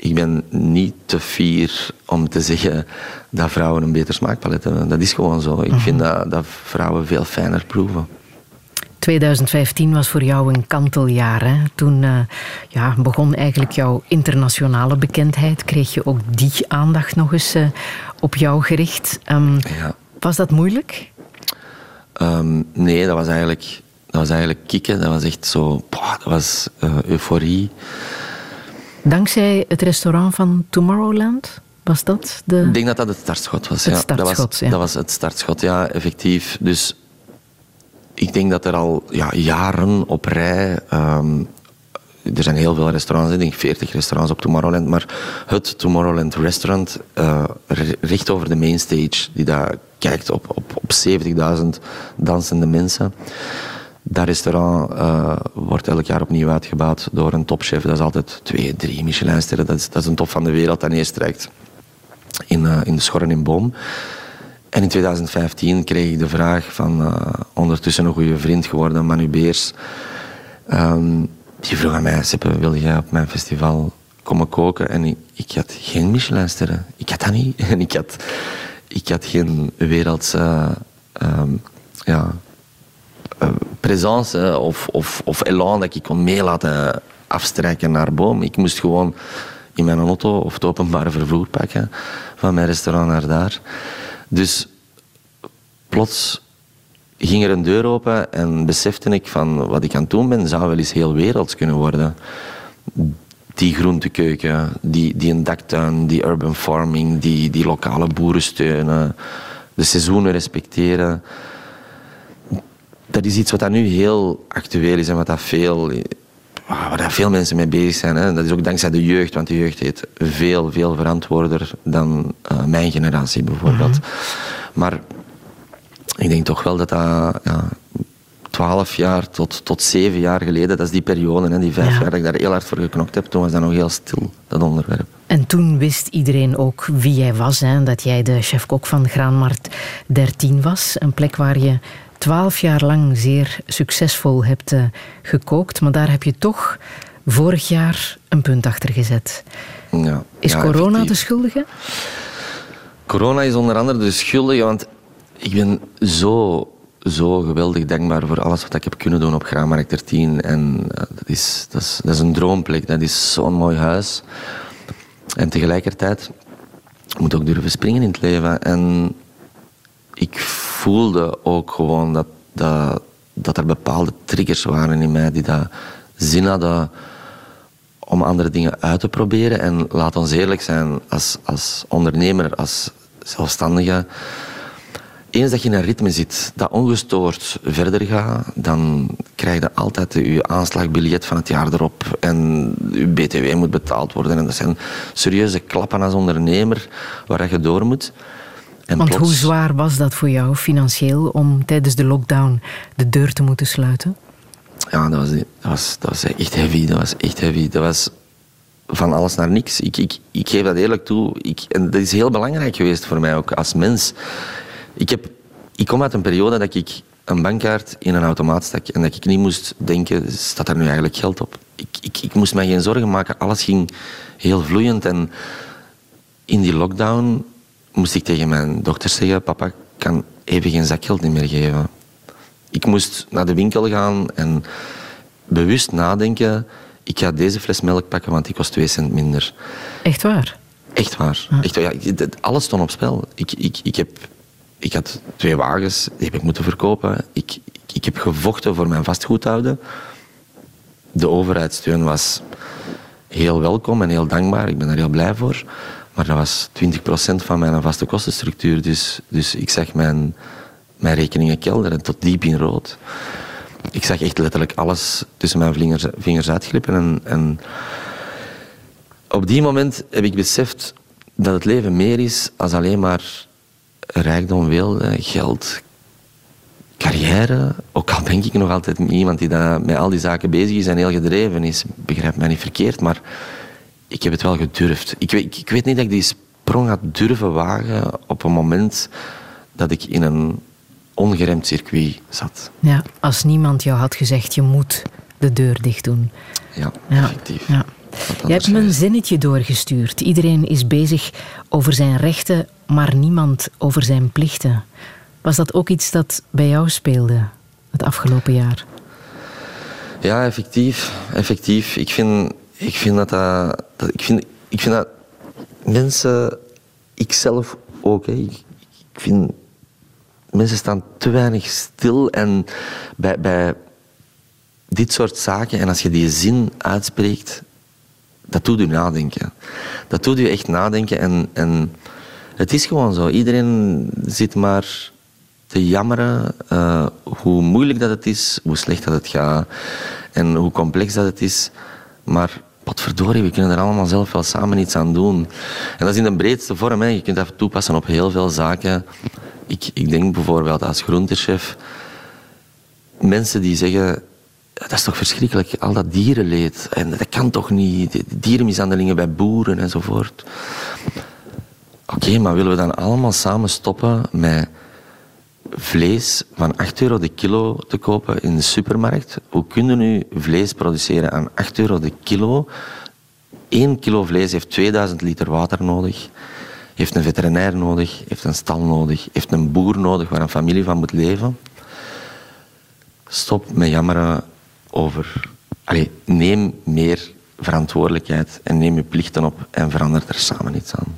ik ben niet te fier om te zeggen dat vrouwen een beter smaakpalet hebben. Dat is gewoon zo. Ik vind dat, dat vrouwen veel fijner proeven. 2015 was voor jou een kanteljaar. Hè? Toen uh, ja, begon eigenlijk jouw internationale bekendheid. Kreeg je ook die aandacht nog eens uh, op jou gericht. Um, Ja. Was dat moeilijk? Ehm, nee, dat was eigenlijk, dat was eigenlijk kicken. Dat was echt zo, boah, dat was eh, euforie. Dankzij het restaurant van Tomorrowland? Was dat de... Ik denk dat dat het startschot was. Het ja. startschot, dat was, ja. Dat was het startschot, ja, effectief. Dus ik denk dat er al ja, jaren op rij... ehm, er zijn heel veel restaurants, ik denk 40 restaurants op Tomorrowland, maar het Tomorrowland Restaurant, re- recht over de mainstage, die daar kijkt op, op, op 70.000 dansende mensen. Dat restaurant eh, wordt elk jaar opnieuw uitgebouwd door een topchef. Dat is altijd twee, drie Michelinsterren. Dat is, dat is een top van de wereld dat neerstrijkt in, eh, in de Schorren in Boom. En in 2015 kreeg ik de vraag van eh, ondertussen een goede vriend geworden, Manu Beers. Ehm, die vroeg aan mij, Seppe, wil jij op mijn festival komen koken? En ik, ik had geen Michelinsterren. Ik had dat niet. (laughs) En ik had, ik had geen wereldse ehm, ja, eh, presence of, of, of elan dat ik kon mee laten afstrijken naar boom. Ik moest gewoon in mijn auto of het openbare vervoer pakken van mijn restaurant naar daar. Dus plots ging er een deur open en besefte ik van wat ik aan het doen ben, zou wel eens heel werelds kunnen worden. Die groentekeuken, die, die een daktuin, die urban farming, die, die lokale boeren steunen, de seizoenen respecteren. Dat is iets wat dat nu heel actueel is en wat dat veel, waar dat veel mensen mee bezig zijn. Hè. Dat is ook dankzij de jeugd, want de jeugd heeft veel, veel verantwoorder dan eh, mijn generatie bijvoorbeeld. Maar ik denk toch wel dat dat ja, 12 jaar tot, tot 7 jaar geleden, dat is die periode, hè, die vijf Ja. jaar dat ik daar heel hard voor geknokt heb, toen was dat nog heel stil, dat onderwerp. En toen wist iedereen ook wie jij was. Hè? Dat jij de chef-kok van Graanmarkt 13 was. Een plek waar je twaalf jaar lang zeer succesvol hebt eh, gekookt. Maar daar heb je toch vorig jaar een punt achter gezet. Ja, Is ja, corona effectief. de schuldige? Corona is onder andere de schuldige, want ik ben zo, zo geweldig dankbaar voor alles wat ik heb kunnen doen op Graanmarkt 13. En eh, dat, is, dat, is, dat is een droomplek, dat is zo'n mooi huis. En tegelijkertijd moet ook durven springen in het leven. En ik voelde ook gewoon dat, dat, dat er bepaalde triggers waren in mij die dat zin hadden om andere dingen uit te proberen. En laat ons eerlijk zijn, als, als ondernemer, als zelfstandige. Eens dat je in een ritme zit dat ongestoord verder gaat, dan krijg je altijd je aanslagbiljet van het jaar erop. En je BTW moet betaald worden. En dat zijn serieuze klappen als ondernemer waar je door moet. En Want plots- hoe zwaar was dat voor jou financieel om tijdens de lockdown de deur te moeten sluiten? Ja, dat was, dat, was, dat was echt heavy. Dat was echt heavy. Dat was van alles naar niks. Ik, ik, ik geef dat eerlijk toe. Ik, en dat is heel belangrijk geweest voor mij ook als mens. Ik, heb, ik kom uit een periode dat ik een bankkaart in een automaat stak en dat ik niet moest denken, staat er nu eigenlijk geld op? Ik, ik, ik moest mij geen zorgen maken. Alles ging heel vloeiend en in die lockdown moest ik tegen mijn dochter zeggen, papa, ik kan even geen zakgeld meer geven. Ik moest naar de winkel gaan en bewust nadenken, ik ga deze fles melk pakken, want die kost 2 cent minder. Echt waar? Echt waar. Echt, ja, alles stond op spel. Ik, ik, ik, heb, ik had twee wagens, die heb ik moeten verkopen. Ik, ik, heb gevochten voor mijn vastgoedhouden. De overheidssteun was heel welkom en heel dankbaar. Ik ben daar heel blij voor. Maar dat was 20% van mijn vaste kostenstructuur. Dus, dus ik zag mijn, mijn rekeningen kelderen tot diep in rood. Ik zag echt letterlijk alles tussen mijn vingers, vingers uitglippen. En, en op die moment heb ik beseft dat het leven meer is dan alleen maar rijkdom, weelde, geld, carrière. Ook al denk ik nog altijd iemand die daar met al die zaken bezig is en heel gedreven is. Begrijp mij niet verkeerd, maar ik heb het wel gedurfd. Ik weet, ik weet niet dat ik die sprong had durven wagen op een moment dat ik in een ongeremd circuit zat. Ja, als niemand jou had gezegd, je moet de deur dicht doen. Ja, Ja, effectief. ja. Je hebt me een zinnetje doorgestuurd. Iedereen is bezig over zijn rechten, maar niemand over zijn plichten. Was dat ook iets dat bij jou speelde het afgelopen jaar? Ja, effectief. effectief. Ik, vind, ik, vind dat, dat, ik, vind, ik vind dat mensen, ikzelf ook, hè, ik, ik vind mensen staan te weinig stil en bij, bij dit soort zaken. En als je die zin uitspreekt, dat doet u nadenken. Dat doet u echt nadenken. En, en het is gewoon zo. Iedereen zit maar te jammeren uh, hoe moeilijk dat het is, hoe slecht dat het gaat en hoe complex dat het is. Maar wat verdorie, we kunnen er allemaal zelf wel samen iets aan doen. En dat is in de breedste vorm. Hè. Je kunt dat toepassen op heel veel zaken. Ik, ik denk bijvoorbeeld als groentechef, mensen die zeggen, dat is toch verschrikkelijk, al dat dierenleed. En dat kan toch niet, dierenmishandelingen bij boeren enzovoort. Oké, maar willen we dan allemaal samen stoppen met vlees van 8 euro de kilo te kopen in de supermarkt? Hoe kunnen nu vlees produceren aan 8 euro de kilo? 1 kilo vlees heeft 2000 liter water nodig heeft een veterinair nodig, heeft een stal nodig, heeft een boer nodig waar een familie van moet leven. Stop met jammeren over. Allee, neem meer verantwoordelijkheid en neem je plichten op en verander er samen iets aan.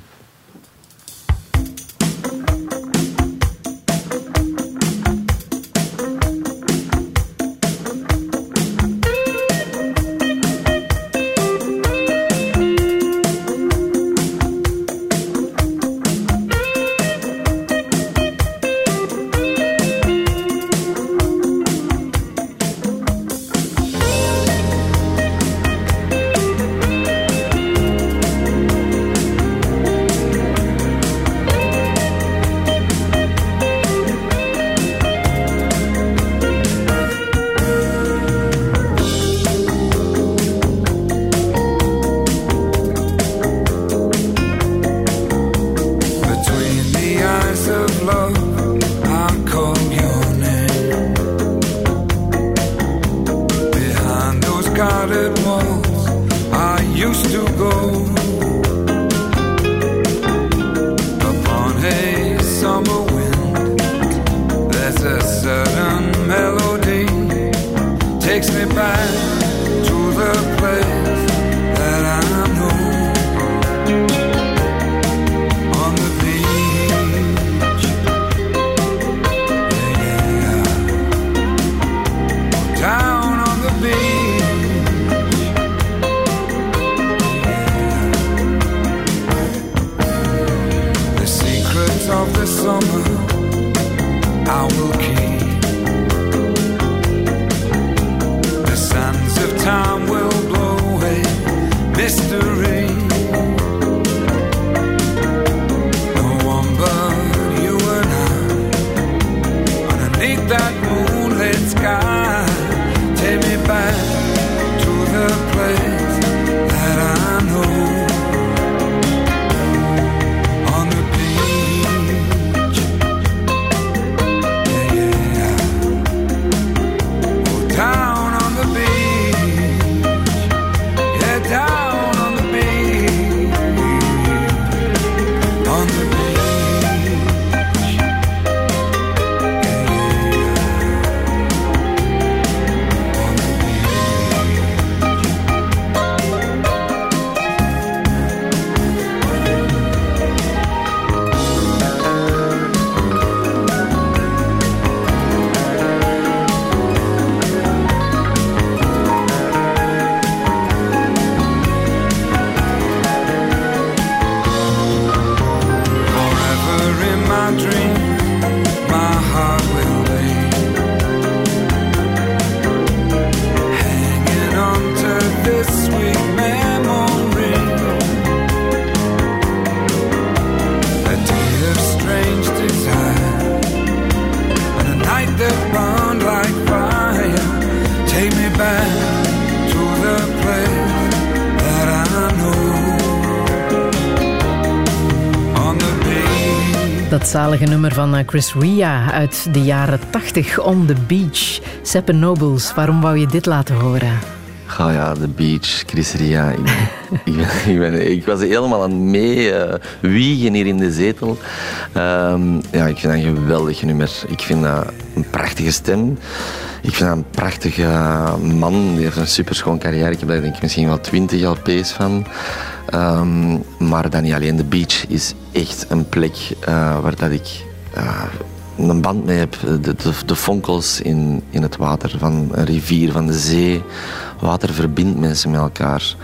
Zalige nummer van eh, Chris Ria uit de jaren 80, On the Beach. Seppe Nobles, waarom wou je dit laten horen? Oh ja, de beach, Chris Ria. Ik, (laughs) ik, ik, ben, ik, was helemaal aan mee uh, wiegen hier in de zetel. Um, ja, ik vind dat een geweldig nummer. Ik vind dat een prachtige stem. Ik vind dat een prachtige man. Die heeft een super schoon carrière. Ik heb daar denk ik misschien wel twintig LP's van. Um, maar dan niet alleen. De beach is echt een plek uh, waar dat ik uh, een band mee heb. De, de, de fonkels in, in het water van een rivier, van de zee. Water verbindt mensen met elkaar.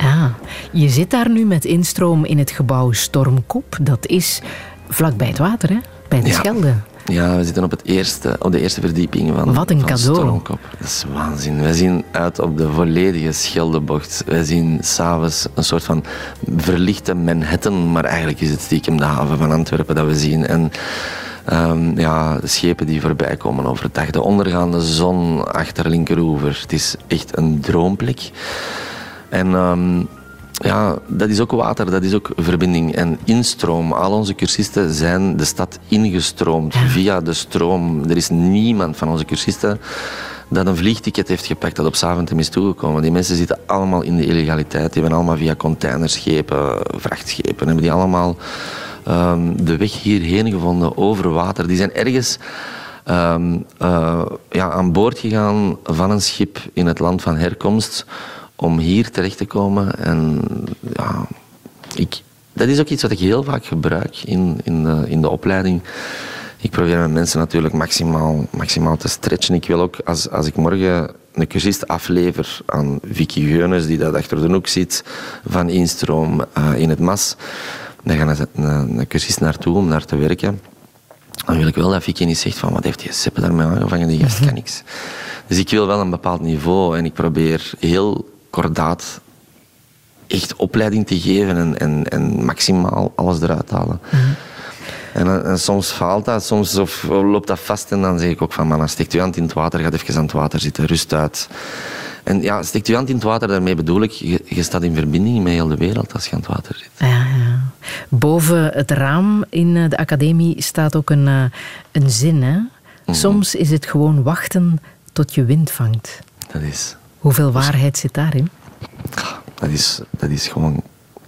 Ah, je zit daar nu met instroom in het gebouw Stormkop. Dat is vlakbij het water, hè? bij de ja. Schelde. Ja, we zitten op, het eerste, op de eerste verdieping van, Wat een van cadeau. Stormkop. Dat is waanzin. Wij zien uit op de volledige Scheldebocht. Wij zien s'avonds een soort van verlichte Manhattan, maar eigenlijk is het stiekem de haven van Antwerpen dat we zien. En um, ja, de schepen die voorbij komen overdag, de ondergaande zon achter linkeroever. Het is echt een droomplek. En... Um, ja, dat is ook water, dat is ook verbinding en instroom. Al onze cursisten zijn de stad ingestroomd via de stroom. Er is niemand van onze cursisten dat een vliegticket heeft gepakt dat op Zaventem is toegekomen. Die mensen zitten allemaal in de illegaliteit. Die hebben allemaal via containerschepen, vrachtschepen, hebben die allemaal um, de weg hierheen gevonden over water. Die zijn ergens um, uh, ja, aan boord gegaan van een schip in het land van herkomst om hier terecht te komen. En ja, ik, dat is ook iets wat ik heel vaak gebruik in, in, de, in de opleiding. Ik probeer mijn mensen natuurlijk maximaal, maximaal te stretchen. Ik wil ook, als, als ik morgen een cursist aflever aan Vicky Geunes, die dat achter de hoek zit, van Instroom uh, in het MAS, dan gaat een, een, een cursist naartoe om daar te werken. Dan wil ik wel dat Vicky niet zegt van wat heeft die Seppe daarmee aangevangen, die gast kan niks. Dus ik wil wel een bepaald niveau en ik probeer heel kordaat echt opleiding te geven en, en, en maximaal alles eruit te halen. Mm -hmm. en, en, soms faalt dat, soms of loopt dat vast en dan zeg ik ook van man, steekt je hand in het water, gaat even aan het water zitten, rust uit. En ja, steekt je hand in het water, daarmee bedoel ik, je, je staat in verbinding met heel de wereld als je aan het water zit. Ja, ja. Boven het raam in de academie staat ook een, een zin. Hè? Soms is het gewoon wachten tot je wind vangt. Dat is... Hoeveel waarheid zit daarin? Dat is, dat is gewoon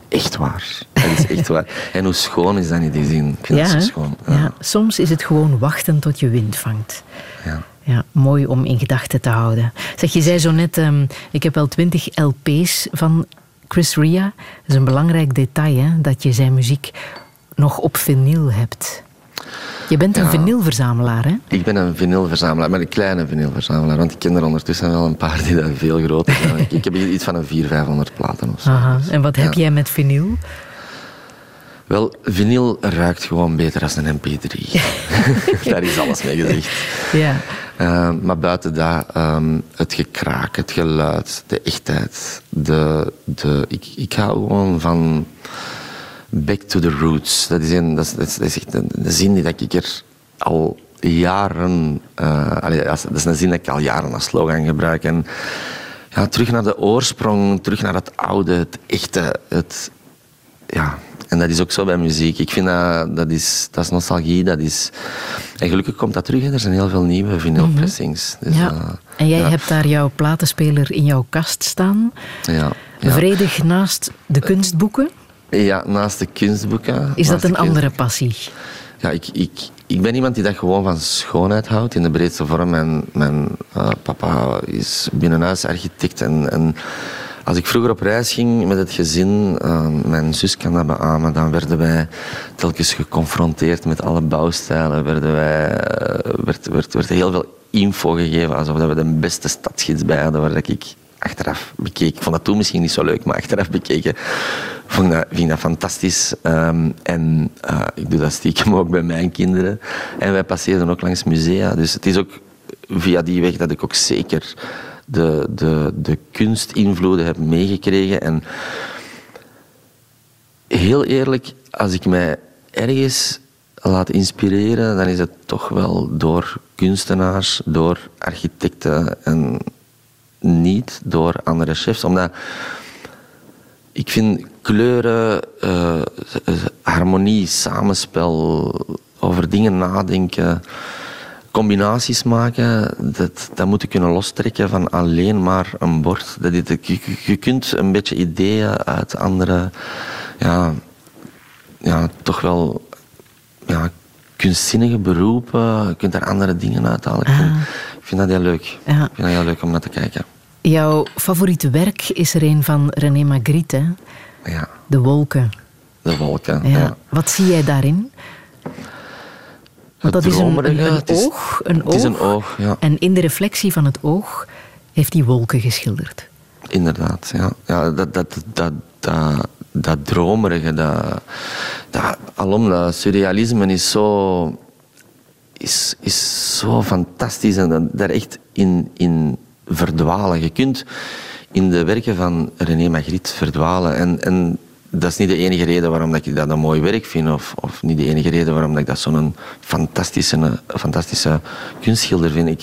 echt waar. Dat is echt waar. (laughs) En hoe schoon is dat niet, die zin? Ik vind ja, dat zo schoon. Ja. ja. Soms is het gewoon wachten tot je wind vangt. Ja. Ja, mooi om in gedachten te houden. Zeg, je zei zo net, um, ik heb wel twintig LP's van Chris Ria. Dat is een belangrijk detail, hè, dat je zijn muziek nog op vinyl hebt. Je bent een ja. vinylverzamelaar, hè? Ik ben een vinylverzamelaar, maar een kleine vinylverzamelaar. Want ik ken er ondertussen wel een paar die dat veel groter zijn. ik, ik heb iets van een 400, 500 platen of zo. Aha. En wat heb ja. jij met vinyl? Wel, vinyl ruikt gewoon beter als een mp3. (laughs) Daar is alles mee gezegd. Ja. Uh, maar buiten dat, um, het gekraak, het geluid, de echtheid. De, de, ik, ik hou gewoon van back to the roots. Dat is, een, dat is, dat is, echt een, een zin die dat ik er al jaren... Uh, allee, dat is een zin dat ik al jaren als slogan gebruik. En, ja, terug naar de oorsprong, terug naar het oude, het echte. Het, ja, en dat is ook zo bij muziek. Ik vind dat, dat, is, dat is nostalgie. Dat is... En gelukkig komt dat terug. Hè. Er zijn heel veel nieuwe vinylpressings. Mm -hmm. dus, ja. uh, en jij ja. hebt daar jouw platenspeler in jouw kast staan. Ja. ja. Vredig naast de kunstboeken. Ja, naast de kunstboeken. Is dat een andere passie? Ja, ik, ik, ik ben iemand die dat gewoon van schoonheid houdt in de breedste vorm. Mijn, mijn uh, papa is binnenhuisarchitect en, en als ik vroeger op reis ging met het gezin, uh, mijn zus kan dat beamen, dan werden wij telkens geconfronteerd met alle bouwstijlen. Werden wij, uh, werd, werd, werd heel veel info gegeven, alsof we de beste stadsgids bij hadden, waar ik achteraf bekeek. Ik vond dat toen misschien niet zo leuk, maar achteraf bekeken vond dat, vind ik dat fantastisch. Um, en uh, ik doe dat stiekem ook bij mijn kinderen. En wij passeerden ook langs musea. Dus het is ook via die weg dat ik ook zeker de, de, de kunstinvloeden heb meegekregen. En heel eerlijk, als ik mij ergens laat inspireren, dan is het toch wel door kunstenaars, door architecten en niet door andere chefs. Omdat ik vind kleuren, uh, harmonie, samenspel, over dingen nadenken combinaties maken, dat, dat moet je kunnen lostrekken van alleen maar een bord. Dat je, je kunt een beetje ideeën uit andere, ja, ja toch wel ja, kunstzinnige beroepen. Je kunt daar andere dingen uithalen. Ik, vind, ik vind dat heel leuk. Ja. Ik vind dat heel leuk om naar te kijken. Jouw favoriete werk is er een van René Magritte, hè? Ja, De Wolken. de wolken. Ja. ja. Wat zie jij daarin? Want dat is een, een, is- oog. Een het is een oog. ja. En in de reflectie van het oog heeft hij wolken geschilderd. Inderdaad, ja. ja dat, dat, dat, dat, dat dromerige, dat, dat, alom, dat surrealisme is zo, is, is zo fantastisch en dat, daar echt in, in verdwalen. Je kunt in de werken van René Magritte verdwalen en, en dat is niet de enige reden waarom dat ik dat een mooi werk vind of, of niet de enige reden waarom dat ik dat zo'n fantastische, fantastische kunstschilder vind. Ik,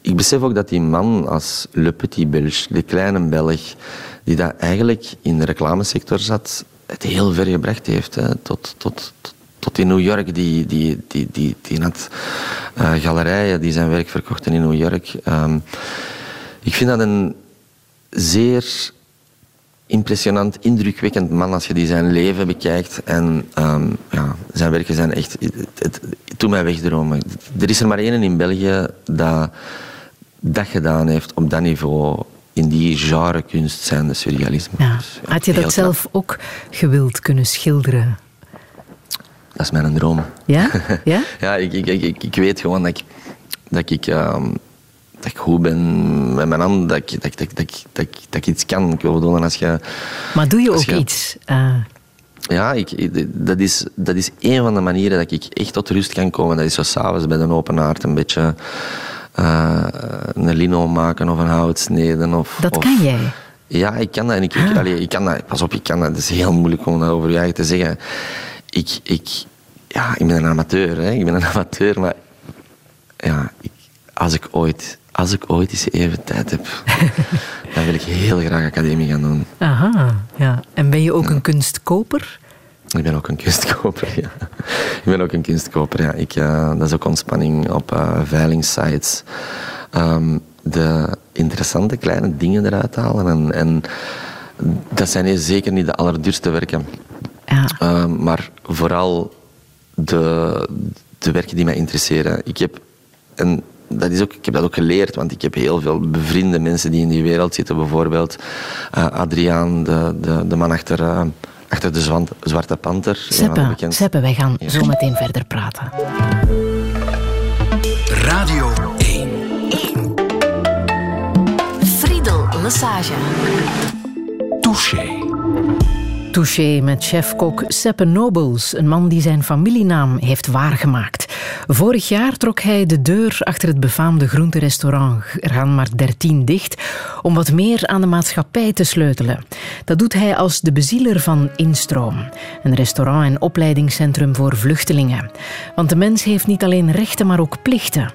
ik besef ook dat die man als Le Petit Belge, de kleine Belg, die dat eigenlijk in de reclamesector zat, het heel ver gebracht heeft. Hè, tot, tot, tot, tot in New York. Die, die, die, die, die had eh, galerijen die zijn werk verkochten in New York. Ehm, ik vind dat een zeer impressionant, indrukwekkend man als je die zijn leven bekijkt. En ehm, ja, zijn werken zijn echt... Het, het, het doet mij wegdromen. Er is er maar één in België dat dat gedaan heeft op dat niveau. In die genre kunst zijn de surrealisme. Ja. Dus, ja, Had je dat zelf ook gewild kunnen schilderen? Dat is mijn droom. Ja? Ja? (laughs) ja, ik, ik, ik, ik, ik weet gewoon dat ik, dat ik, ehm, dat ik goed ben met mijn hand, dat ik, dat, ik- dat, ik- dat, ik- dat, ik- dat ik iets kan. Ik wil als je... Maar doe je ook je- iets? eh, Ja, ik, dat, is, dat is een van de manieren dat ik echt tot rust kan komen. Dat is zo s'avonds bij een open haard een beetje eh, een lino maken of een hout sneden. Of, dat of- kan jij. Ja, ik kan dat. En ik, ik, allee, ik kan dat. Pas op, ik kan dat. Het is heel moeilijk om dat over je eigen te zeggen. Ik, ik, ja, ik ben een amateur. Hè. Ik ben een (laughs) amateur, maar ja, ik, als, ik ooit, als ik ooit eens even tijd heb, (laughs) dan wil ik heel graag academie gaan doen. Aha, ja. En ben je ook een kunstkoper? Ik ben ook een kunstkoper, (laughs) ja. Ik ben ook een kunstkoper, ja. Ik, eh, dat is ook ontspanning op eh veilingsites. Ehm, de interessante kleine dingen eruit halen. En, en dat zijn zeker niet de allerduurste werken. Ja. Ehm, maar vooral de, de werken die mij interesseren. Ik heb, en dat is ook, ik heb dat ook geleerd, want ik heb heel veel bevriende mensen die in die wereld zitten. Bijvoorbeeld eh, Adriaan, de, de, de man achter, eh, achter de Zwan- Zwarte Panter. Seppe, Seppe, wij gaan Ja. zo meteen verder praten. Radio 1. Friedel Lesage. Touché. Touché met chefkok Seppe Nobles, een man die zijn familienaam heeft waargemaakt. Vorig jaar trok hij de deur achter het befaamde groenterestaurant. Er gaan maar 13 dicht om wat meer aan de maatschappij te sleutelen. Dat doet hij als de bezieler van Instroom, een restaurant en opleidingscentrum voor vluchtelingen. Want de mens heeft niet alleen rechten, maar ook plichten.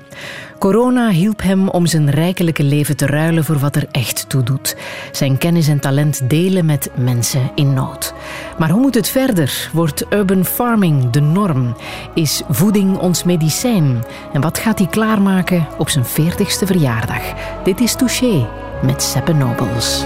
Corona hielp hem om zijn rijkelijke leven te ruilen voor wat er echt toe doet. Zijn kennis en talent delen met mensen in nood. Maar hoe moet het verder? Wordt urban farming de norm? Is voeding ons medicijn? En wat gaat hij klaarmaken op zijn 40ste verjaardag? Dit is Touché met Seppe Nobles.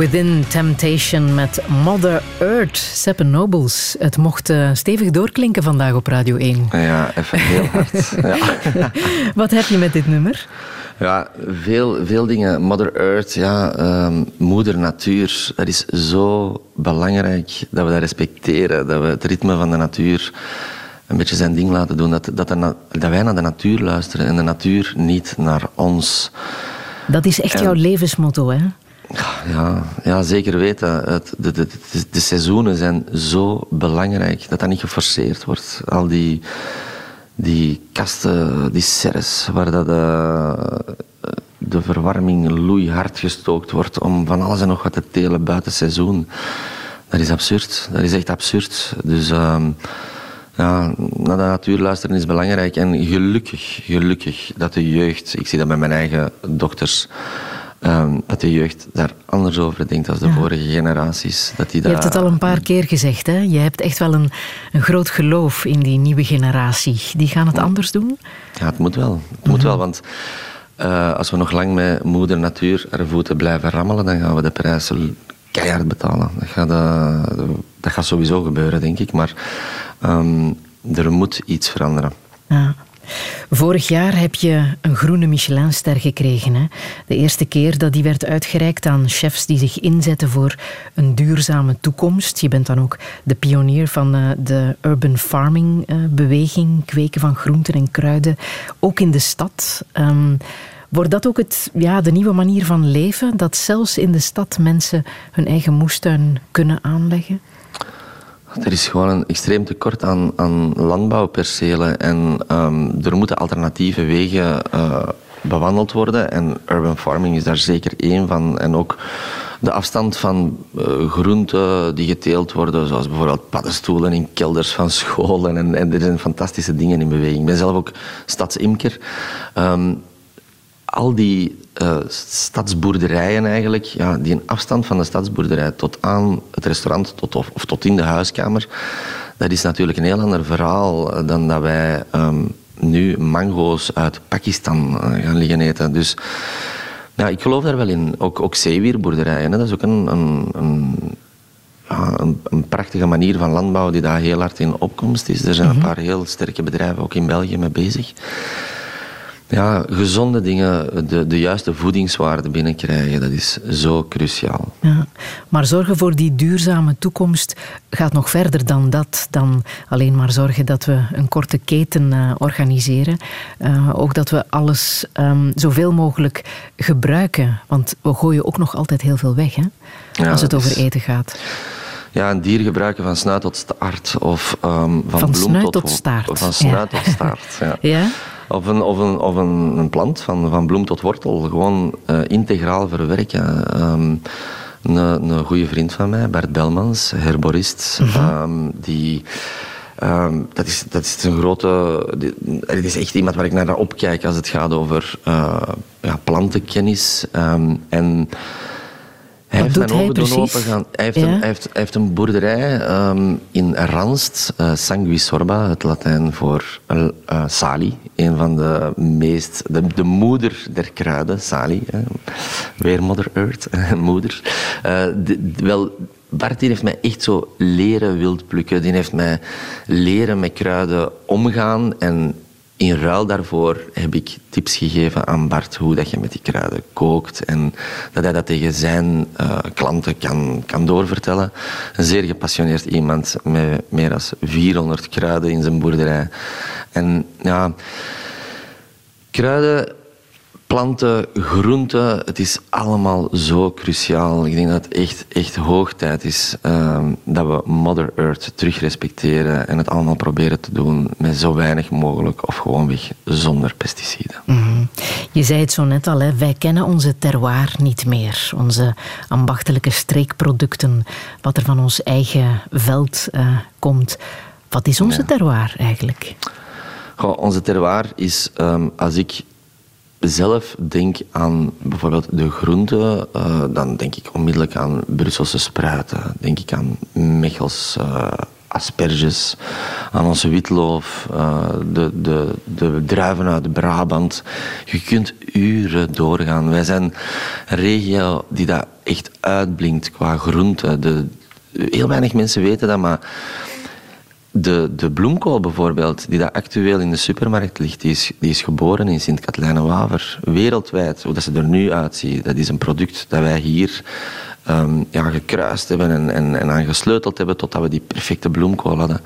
Within Temptation met Mother Earth, Seppe Nobles. Het mocht uh, stevig doorklinken vandaag op Radio 1. Ja, even heel (laughs) hard. ja. Wat heb je met dit nummer? Ja, veel, veel dingen. Mother Earth, ja, um, moeder natuur, dat is zo belangrijk dat we dat respecteren. Dat we het ritme van de natuur een beetje zijn ding laten doen. Dat, dat, de, dat wij naar de natuur luisteren en de natuur niet naar ons. Dat is echt jouw levensmotto, hè? Ja, ja zeker weten. Het, de, de, de, seizoenen zijn zo belangrijk dat dat niet geforceerd wordt. Al die, die kasten, die serres, waar dat de, de verwarming loeihard gestookt wordt om van alles en nog wat te telen buiten seizoen. Dat is absurd. Dat is echt absurd. Dus um, ja, naar de natuur luisteren is belangrijk. En gelukkig, gelukkig dat de jeugd, ik zie dat bij mijn eigen dochters, Um, dat de jeugd daar anders over denkt dan de vorige generaties. Dat die Je hebt het al een paar keer gezegd, hè? Je hebt echt wel een, een groot geloof in die nieuwe generatie. Die gaan het anders doen? Ja, het moet wel. Het moet wel, want uh, als we nog lang met moeder natuur haar voeten blijven rammelen, dan gaan we de prijzen keihard betalen. Dat gaat, uh, dat gaat sowieso gebeuren, denk ik. Maar um, er moet iets veranderen. Ja. Vorig jaar heb je een groene Michelinster gekregen. Hè? De eerste keer dat die werd uitgereikt aan chefs die zich inzetten voor een duurzame toekomst. Je bent dan ook de pionier van uh, de urban farming uh, beweging, kweken van groenten en kruiden, ook in de stad. Um, Wordt dat ook het, ja, de nieuwe manier van leven? Dat zelfs in de stad mensen hun eigen moestuin kunnen aanleggen? Er is gewoon een extreem tekort aan, aan landbouwpercelen en um, er moeten alternatieve wegen uh, bewandeld worden. En urban farming is daar zeker één van. En ook de afstand van uh, groenten die geteeld worden, zoals bijvoorbeeld paddenstoelen in kelders van scholen. En, en er zijn fantastische dingen in beweging. Ik ben zelf ook stadsimker. Um, al die uh, stadsboerderijen eigenlijk, ja, die een afstand van de stadsboerderij tot aan het restaurant tot, of, of, tot in de huiskamer, dat is natuurlijk een heel ander verhaal eh, dan dat wij um, nu mango's uit Pakistan uh, gaan liggen eten. Dus ja, ik geloof daar wel in. Ook, ook zeewierboerderijen, hè. dat is ook een, een, een ja, een, een, prachtige manier van landbouw die daar heel hard in opkomst is. Er zijn een mhm. paar heel sterke bedrijven ook in België mee bezig ja, gezonde dingen, de, de juiste voedingswaarde binnenkrijgen, dat is zo cruciaal. Ja, maar zorgen voor die duurzame toekomst gaat nog verder dan dat. Dan alleen maar zorgen dat we een korte keten uh, organiseren. Uh, ook dat we alles um, zoveel mogelijk gebruiken. Want we gooien ook nog altijd heel veel weg, hè? Ja, als het over eten gaat. Ja, een dier gebruiken van snuit tot staart. Of um, van, van bloem snuit tot, tot staart. Van snuit tot staart, ja. (laughs) ja? Of een, of een, of een, een plant van, van bloem tot wortel. Gewoon uh, integraal verwerken. Um, een, een goede vriend van mij, Bert Belmans, herborist, -hmm. um, die... Um, dat, is, dat is een grote. Het is echt iemand waar ik naar opkijk als het gaat over uh, ja, plantenkennis. Um, en hij heeft mijn ogen doen Hij heeft, een, hij, heeft, hij heeft een boerderij um, in Ranst, uh, Sanguisorba, het Latijn voor uh, sali. Een van de meest... De, de moeder der kruiden, sali. Hè. Weer Mother Earth, (laughs) moeder. De, wel, Bart heeft mij echt zo leren wild plukken. Die heeft mij leren met kruiden omgaan en in ruil daarvoor heb ik tips gegeven aan Bart hoe dat je met die kruiden kookt en dat hij dat tegen zijn uh, klanten kan, kan doorvertellen. Een zeer gepassioneerd iemand met meer dan 400 kruiden in zijn boerderij. En ja, kruiden planten, groenten, het is allemaal zo cruciaal. Ik denk dat het echt, echt hoog tijd is um, dat we Mother Earth terug respecteren en het allemaal proberen te doen met zo weinig mogelijk of gewoonweg zonder pesticiden. Mm -hmm. Je zei het zo net al, hè? wij kennen onze terroir niet meer. Onze ambachtelijke streekproducten, wat er van ons eigen veld uh, komt. Wat is onze ja. terroir eigenlijk? Goh, onze terroir is, um, als ik zelf denk aan bijvoorbeeld de groenten, uh, dan denk ik onmiddellijk aan Brusselse spruiten. Denk ik aan Mechels uh, asperges, aan onze witloof, uh, de, de, de druiven uit Brabant. Je kunt uren doorgaan. Wij zijn een regio die dat echt uitblinkt qua groente. De, heel weinig mensen weten dat, maar de, de bloemkool bijvoorbeeld, die dat actueel in de supermarkt ligt, die is, die is geboren in Sint-Katelijne-Waver. Wereldwijd, hoe dat ze er nu uitziet, dat is een product dat wij hier um, ja, gekruist hebben en, en, en aan gesleuteld hebben totdat we die perfecte bloemkool hadden.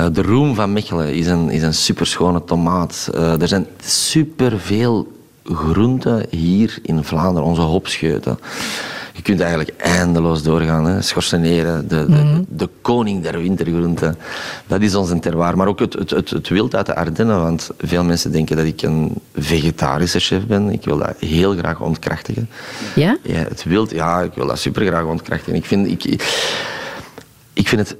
Uh, de roem van Mechelen is een, is een superschone tomaat. Uh, er zijn superveel groenten hier in Vlaanderen, onze hopscheuten. Je kunt eigenlijk eindeloos doorgaan. Hè. Schorseneren, de, de, Mhm. de koning der wintergroenten. Dat is ons terroir. Maar ook het, het, het, het wild uit de Ardennen. Want veel mensen denken dat ik een vegetarische chef ben. Ik wil dat heel graag ontkrachtigen. Ja? Ja, het wild, ja, ik wil dat super graag ontkrachtigen. Ik vind, ik, ik vind het...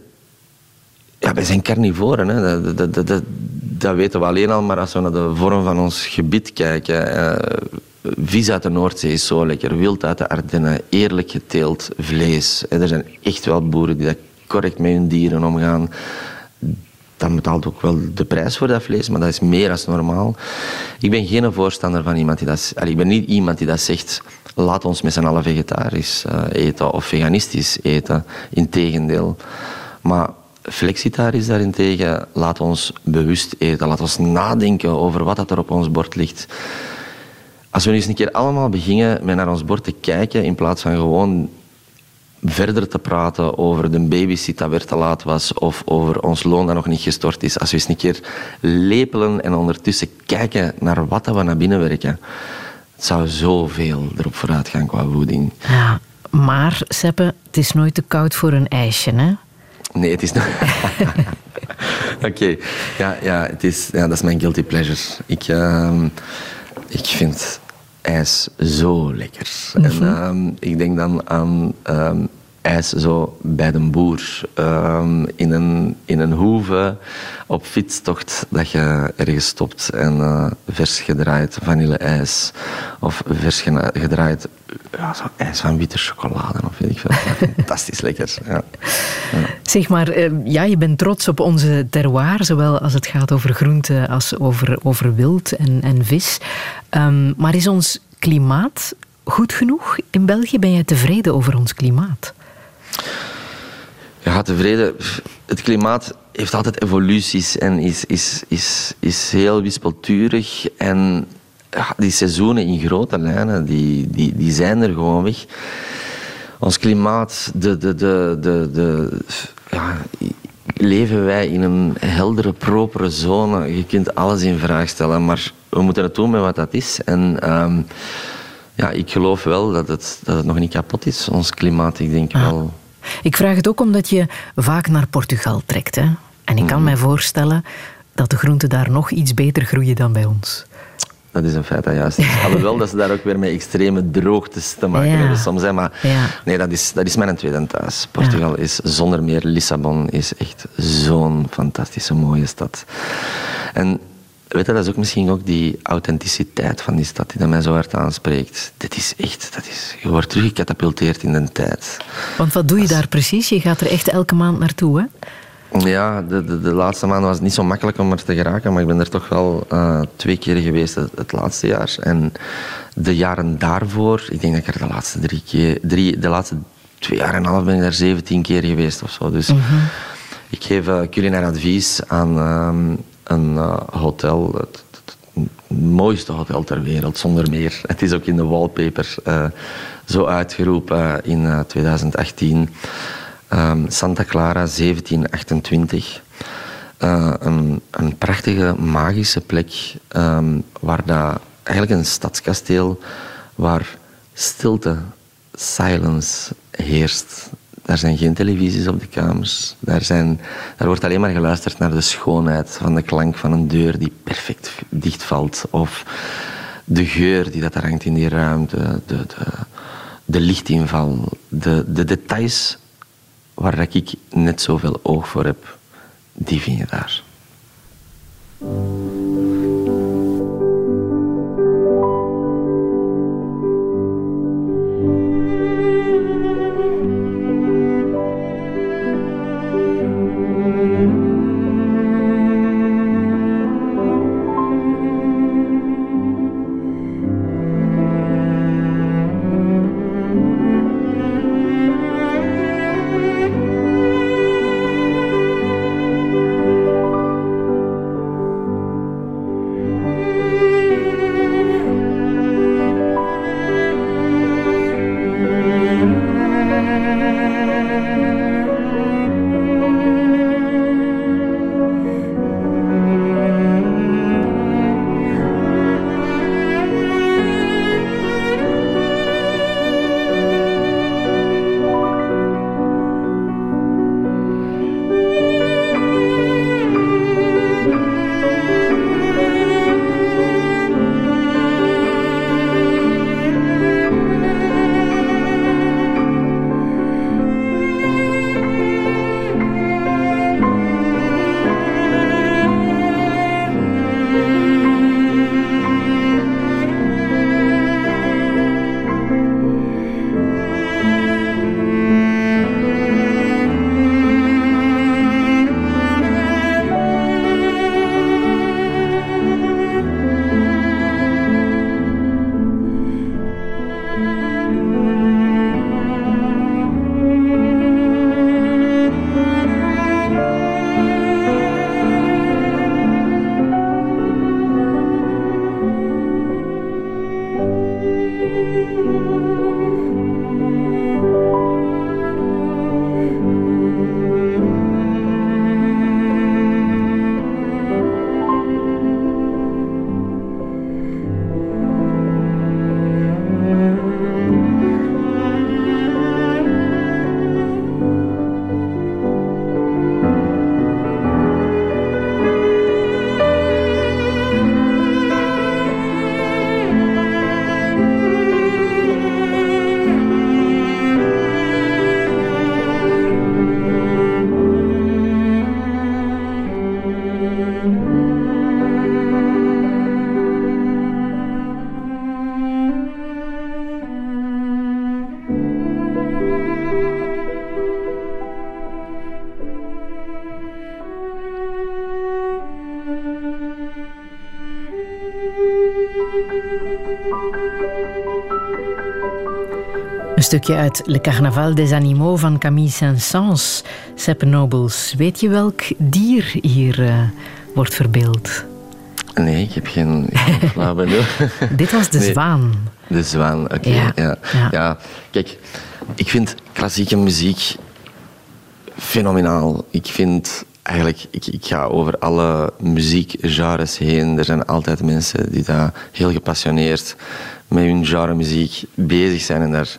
Ja, wij zijn carnivoren. Hè. Dat, dat, dat, dat, dat weten we alleen al, maar als we naar de vorm van ons gebied kijken... eh, vis uit de Noordzee is zo lekker, wild uit de Ardennen, eerlijk geteeld vlees. Er zijn echt wel boeren die dat correct met hun dieren omgaan. Dan betaalt ook wel de prijs voor dat vlees, maar dat is meer dan normaal. Ik ben geen voorstander van iemand die dat... ik ben niet iemand die dat zegt... Laat ons met z'n allen vegetarisch eh, eten of veganistisch eten. Integendeel. Maar flexitarisch daarentegen, laat ons bewust eten. Laat ons nadenken over wat dat er op ons bord ligt. Als we nu eens een keer allemaal beginnen met naar ons bord te kijken, in plaats van gewoon verder te praten over de babysit dat weer te laat was of over ons loon dat nog niet gestort is. Als we eens een keer lepelen en ondertussen kijken naar wat dat we naar binnen werken. Het zou zoveel erop vooruit gaan qua voeding. Ja, maar Seppe, het is nooit te koud voor een ijsje, hè? Nee, het is nog... (laughs) Oké, ja, ja, het is, ja, dat is mijn guilty pleasure. Ik, ehm, ik vind ijs zo lekker. En ehm, ik denk dan aan ehm, ijs zo bij de boer. ehm, in, een, in een hoeve op fietstocht dat je ergens stopt en eh, vers gedraaid vanille-ijs. Of vers gedraaid ja, zo ijs van witte chocolade of weet ik veel. (laughs) Fantastisch lekker. Ja. Zeg maar, eh, ja, je bent trots op onze terroir, zowel als het gaat over groente als over, over wild en, en vis. Ehm, maar is ons klimaat goed genoeg in België? Ben jij tevreden over ons klimaat? Ja, tevreden. Het klimaat heeft altijd evoluties en is, is, is, is heel wispelturig. En ja, die seizoenen in grote lijnen, die, die, die zijn er gewoon weg. Ons klimaat, de, de, de, de, de, ja, leven wij in een heldere, propere zone. Je kunt alles in vraag stellen, maar we moeten het doen met wat dat is. En ehm, ja, ik geloof wel dat het, dat het nog niet kapot is, ons klimaat. Ik denk wel... Ik vraag het ook omdat je vaak naar Portugal trekt. Hè? En ik kan mij voorstellen dat de groenten daar nog iets beter groeien dan bij ons. Dat is een feit, dat juist is. Alhoewel dat ze daar ook weer met extreme droogtes te maken Ja. hebben soms. Hè. Maar Ja. nee, dat is, dat is mijn tweede thuis. Portugal is zonder meer. Lissabon is echt zo'n fantastische mooie stad. En weet je, dat is ook misschien ook die authenticiteit van die stad die dat mij zo hard aanspreekt. Dit is echt, dat is, je wordt teruggecatapulteerd in de tijd. Want wat doe je daar precies? Je gaat er echt elke maand naartoe, hè? Ja, de, de, de laatste maanden was het niet zo makkelijk om er te geraken, maar ik ben er toch wel eh, twee keer geweest het, het laatste jaar. En de jaren daarvoor, ik denk dat ik er de laatste drie keer, drie, de laatste twee jaar en een half ben ik daar 17 keer geweest of zo. Dus ik geef eh, culinair advies aan ehm, een eh, hotel, het, mooiste hotel ter wereld, zonder meer. (laughs) Het is ook in de wallpaper eh, zo uitgeroepen in eh, 2018. Ehm, Santa Clara 1728. Eh, een, een prachtige, magische plek ehm, waar dat, eigenlijk een stadskasteel waar stilte, silence heerst. Daar zijn geen televisies op de kamers. Daar, zijn, daar wordt alleen maar geluisterd naar de schoonheid van de klank van een deur die perfect dichtvalt. Of de geur die dat hangt in die ruimte. De, de, de lichtinval. De, de details waar ik net zoveel oog voor heb, die vind je daar. Een stukje uit Le Carnaval des Animaux van Camille Saint-Saëns. Sepp Nobles, weet je welk dier hier eh, wordt verbeeld? Nee, ik heb geen, flauw (laughs) flauw Dit was de zwaan. De zwaan, oké. Ja. ja. Kijk, ik vind klassieke muziek fenomenaal. Ik vind eigenlijk, ik, ik ga over alle muziekgenres heen. Er zijn altijd mensen die daar heel gepassioneerd met hun genre muziek bezig zijn en daar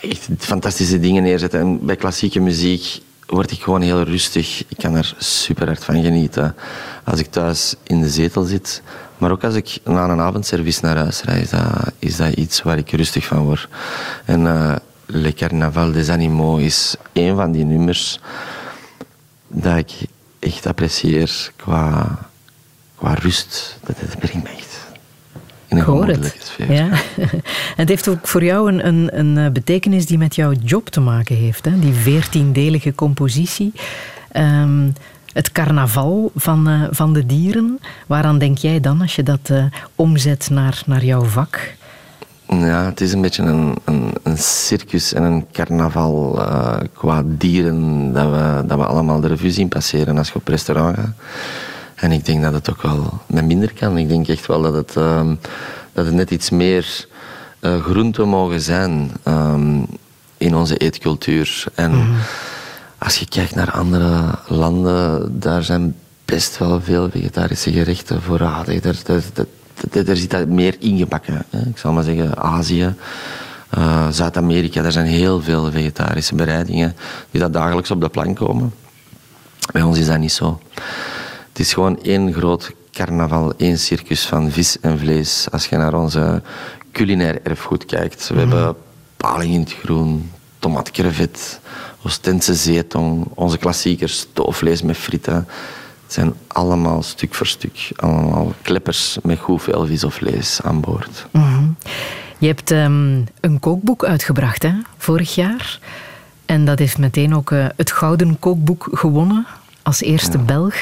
echt fantastische dingen neerzetten. En bij klassieke muziek word ik gewoon heel rustig. Ik kan er super hard van genieten. Als ik thuis in de zetel zit, maar ook als ik na een avondservice naar huis rijd, is dat, is dat iets waar ik rustig van word. En eh, Le Carnaval des Animaux is een van die nummers dat ik echt apprecieer qua, qua rust. Dat, dat brengt me echt in een hoor het. sfeer. Ja. En (laughs) het heeft ook voor jou een, een, een eh, betekenis die met jouw job te maken heeft. Hè? Die veertiendelige compositie. Ehm, het carnaval van, eh, van de dieren. Waaraan denk jij dan als je dat eh, omzet naar, naar jouw vak? Ja, het is een beetje een, een, een circus en een carnaval eh, qua dieren dat we, dat we allemaal de revue zien passeren als je op restaurant gaat. En ik denk dat het ook wel met minder kan. Ik denk echt wel dat het, ehm, dat het net iets meer eh groenten mogen zijn ehm, in onze eetcultuur. En als je kijkt naar andere landen, daar zijn best wel veel vegetarische gerechten voorradig. Daar, daar, daar, daar zit dat meer ingebakken. Hè. Ik zal maar zeggen, Azië, eh, Zuid-Amerika, daar zijn heel veel vegetarische bereidingen die dat dagelijks op de plank komen. Bij ons is dat niet zo. Het is gewoon één groot carnaval, één circus van vis en vlees. Als je naar onze culinair erfgoed kijkt. We hebben paling in het groen, crevet, Oostense zeetong, onze klassiekers, stoofvlees met frieten. Het zijn allemaal stuk voor stuk, allemaal kleppers met goed veel vis of vlees aan boord. Je hebt ehm, een kookboek uitgebracht hè, vorig jaar. En dat heeft meteen ook eh, het Gouden Kookboek gewonnen. Als eerste Belg.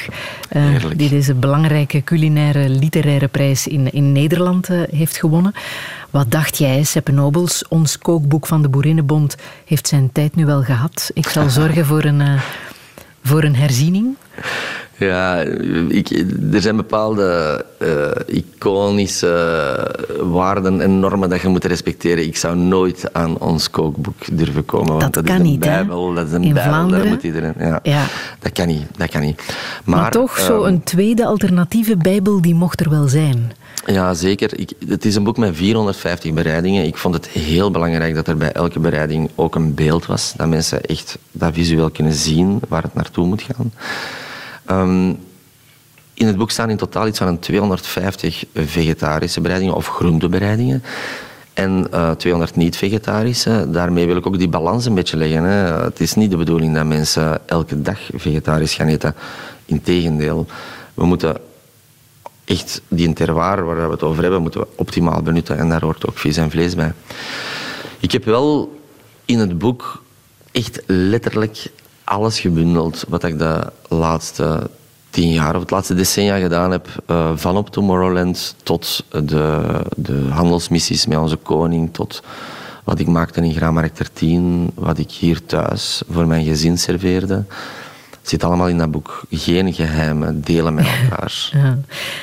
eh, die deze belangrijke culinaire literaire prijs in, in Nederland eh, heeft gewonnen. Wat dacht jij, Seppe Nobels? Ons kookboek van de Boerinnenbond heeft zijn tijd nu wel gehad. Ik zal (laughs) zorgen voor een, voor een herziening. Ja, ik, er zijn bepaalde eh, iconische waarden en normen dat je moet respecteren. Ik zou nooit aan ons kookboek durven komen. Want Dat dat, kan is een niet, hè? bijbel, dat is een In bijbel, Vlaanderen? daar moet iedereen... Ja, Ja. Dat kan niet, dat kan niet. Maar, Maar, toch, zo ehm, een tweede alternatieve Bijbel, die mocht er wel zijn. Ja, zeker. Ik, het is een boek met 450 bereidingen. Ik vond het heel belangrijk dat er bij elke bereiding ook een beeld was. Dat mensen echt dat visueel kunnen zien waar het naartoe moet gaan. Ehm, in het boek staan in totaal iets van een 250 vegetarische bereidingen of groentebereidingen. En eh, 200 niet-vegetarische. Daarmee wil ik ook die balans een beetje leggen. Hè. Het is niet de bedoeling dat mensen elke dag vegetarisch gaan eten. Integendeel, we moeten echt die terroir waar we het over hebben, moeten we optimaal benutten. En daar hoort ook vis en vlees bij. Ik heb wel in het boek echt letterlijk alles gebundeld wat ik de laatste tien jaar of het laatste decennia gedaan heb. eh, van op Tomorrowland tot de, de handelsmissies met onze koning, tot wat ik maakte in Graanmarkt 13, wat ik hier thuis voor mijn gezin serveerde. Zit allemaal in dat boek. Geen geheimen, delen met (laughs) elkaar. Ja.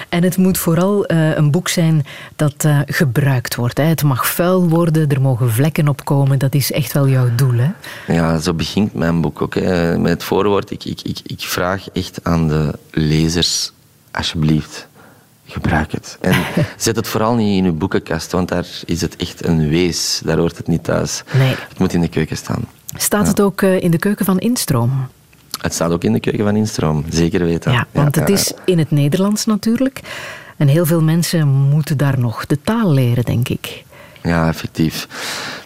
En het moet vooral eh, een boek zijn dat eh, gebruikt wordt. Hè. Het mag vuil worden, er mogen vlekken op komen. Dat is echt wel jouw doel. Hè? Ja, zo begint mijn boek ook. Hè. Met het voorwoord, ik, ik, ik, ik vraag echt aan de lezers, alsjeblieft, gebruik het. En (laughs) zet het vooral niet in uw boekenkast, want daar is het echt een wees. Daar hoort het niet thuis. Nee. Het moet in de keuken staan. Staat het ook eh, in de keuken van Instroom? Het staat ook in de keuken van Instroom, zeker weten. Ja, want het is in het Nederlands natuurlijk. En heel veel mensen moeten daar nog de taal leren, denk ik. Ja, effectief.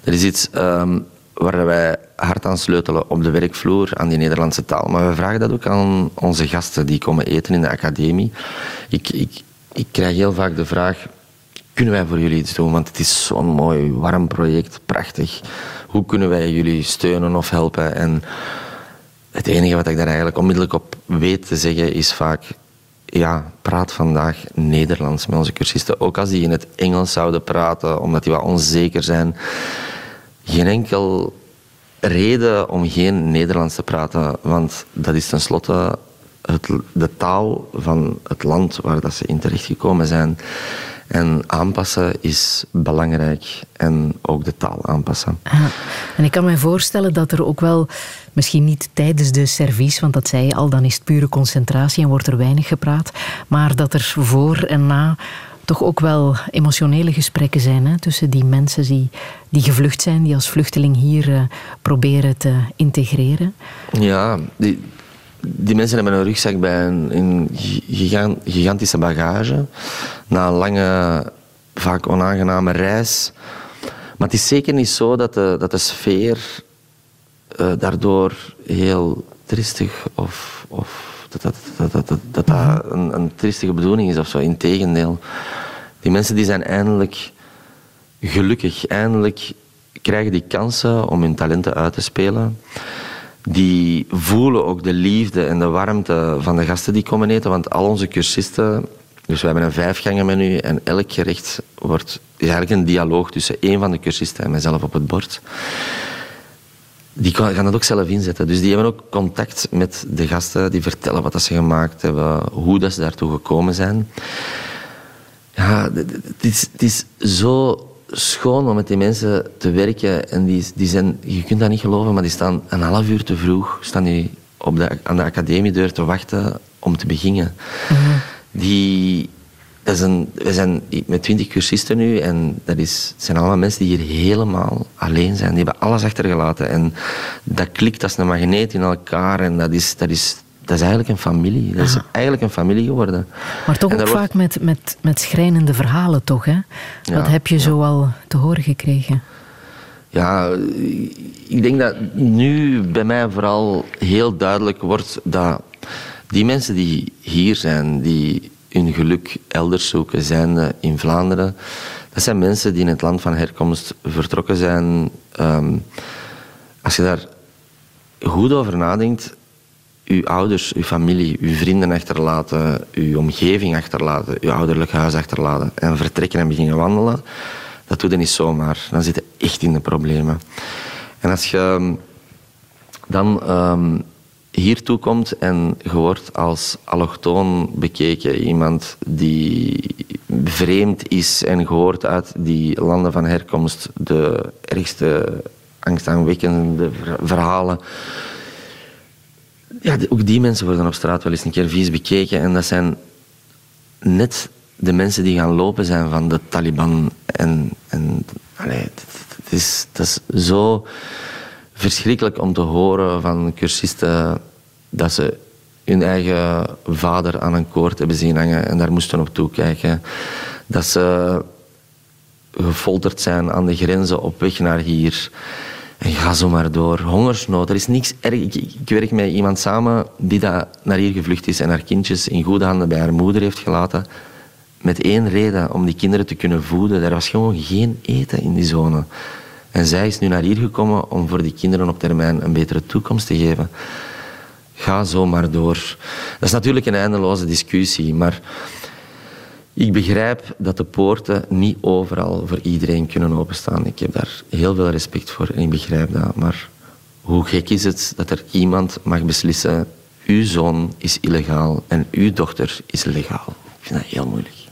Er is iets ehm, waar wij hard aan sleutelen op de werkvloer, aan die Nederlandse taal. Maar we vragen dat ook aan onze gasten die komen eten in de academie. Ik, ik, ik krijg heel vaak de vraag, kunnen wij voor jullie iets doen? Want het is zo'n mooi, warm project, prachtig. Hoe kunnen wij jullie steunen of helpen? En het enige wat ik daar eigenlijk onmiddellijk op weet te zeggen is vaak... Ja, praat vandaag Nederlands met onze cursisten. Ook als die in het Engels zouden praten, omdat die wat onzeker zijn. geen enkel reden om geen Nederlands te praten, want dat is tenslotte het, de taal van het land waar dat ze in terechtgekomen zijn. En aanpassen is belangrijk. En ook de taal aanpassen. Ah, en ik kan me voorstellen dat er ook wel, misschien niet tijdens de service, want dat zei je al, dan is het pure concentratie en wordt er weinig gepraat. Maar dat er voor en na toch ook wel emotionele gesprekken zijn hè, tussen die mensen die, die gevlucht zijn, die als vluchteling hier uh, proberen te integreren. Ja, die, die mensen hebben een rugzak bij een, een gigantische bagage. Na een lange, vaak onaangename reis. Maar het is zeker niet zo dat de, dat de sfeer uh, daardoor heel tristig of, of dat dat, dat, dat, dat, dat een, een tristige bedoeling is of zo. Integendeel. Die mensen die zijn eindelijk gelukkig. Eindelijk krijgen die kansen om hun talenten uit te spelen die voelen ook de liefde en de warmte van de gasten die komen eten. Want al onze cursisten, dus we hebben een vijfgangen menu en elk gerecht wordt is eigenlijk een dialoog tussen één van de cursisten en mijzelf op het bord. Die gaan dat ook zelf inzetten. Dus die hebben ook contact met de gasten, die vertellen wat ze gemaakt hebben, hoe dat ze daartoe gekomen zijn. Ja, het is, het is zo schoon om met die mensen te werken. En die, die zijn, je kunt dat niet geloven, maar die staan een half uur te vroeg staan die op de, aan de academiedeur te wachten om te beginnen. Mhm. Die, dat is een, we zijn met twintig cursisten nu en dat is, het zijn allemaal mensen die hier helemaal alleen zijn. Die hebben alles achtergelaten en dat klikt als een magneet in elkaar en dat is, dat is dat is eigenlijk een familie. Dat is eigenlijk een familie geworden. Maar toch ook vaak met, met, met schrijnende verhalen, toch? Hè? Wat heb je zo al te horen gekregen? Ja, ik denk dat nu bij mij vooral heel duidelijk wordt dat die mensen die hier zijn, die hun geluk elders zoeken, zijn in Vlaanderen, dat zijn mensen die in het land van herkomst vertrokken zijn. Ehm, als je daar goed over nadenkt, uw ouders, uw familie, uw vrienden achterlaten, uw omgeving achterlaten, uw ouderlijk huis achterlaten en vertrekken en beginnen wandelen, dat doe je niet zomaar. Dan zit je echt in de problemen. En als je ehm, dan um, hier komt en je wordt als allochtoon bekeken, iemand die vreemd is en gehoord uit die landen van herkomst de ergste angstaanwekkende verhalen ja, ook die mensen worden op straat wel eens een keer vies bekeken. En dat zijn net de mensen die gaan lopen zijn van de Taliban. En, en allee, het, is, dat is zo verschrikkelijk om te horen van cursisten dat ze hun eigen vader aan een koord hebben zien hangen en daar moesten op toekijken. Dat ze gefolterd zijn aan de grenzen op weg naar hier. En ga zo maar door. Hongersnood, er is niks erg. Ik, werk met iemand samen die dat naar hier gevlucht is en haar kindjes in goede handen bij haar moeder heeft gelaten. Met één reden, om die kinderen te kunnen voeden. Er was gewoon geen eten in die zone. En zij is nu naar hier gekomen om voor die kinderen op termijn een betere toekomst te geven. Ga zo maar door. Dat is natuurlijk een eindeloze discussie, maar ik begrijp dat de poorten niet overal voor iedereen kunnen openstaan. Ik heb daar heel veel respect voor en ik begrijp dat. Maar hoe gek is het dat er iemand mag beslissen: uw zoon is illegaal en uw dochter is legaal? Ik vind dat heel moeilijk.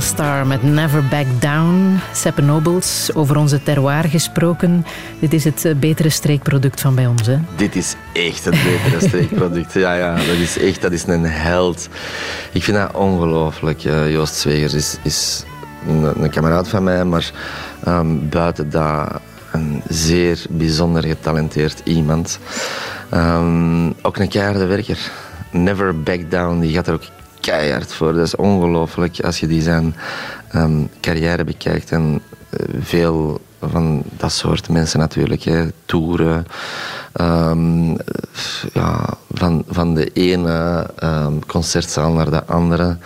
Star met Never Back Down. Seppe Nobles, over onze terroir gesproken. Dit is het eh, betere streekproduct van bij ons, hè? Dit is echt het betere (laughs) streekproduct. Ja, ja, dat is echt dat is een held. Ik vind dat ongelooflijk. Eh, Joost Zwegers is, is een, een kameraad van mij, maar ehm, buiten dat een zeer bijzonder getalenteerd iemand. Ehm, ook een keiharde werker. Never Back Down, die gaat er ook keihard voor. Dat is ongelooflijk als je die zijn ehm, carrière bekijkt. En eh, veel van dat soort mensen natuurlijk. Hè. Toeren. ehm, ja, van, van de ene um, concertzaal naar de andere.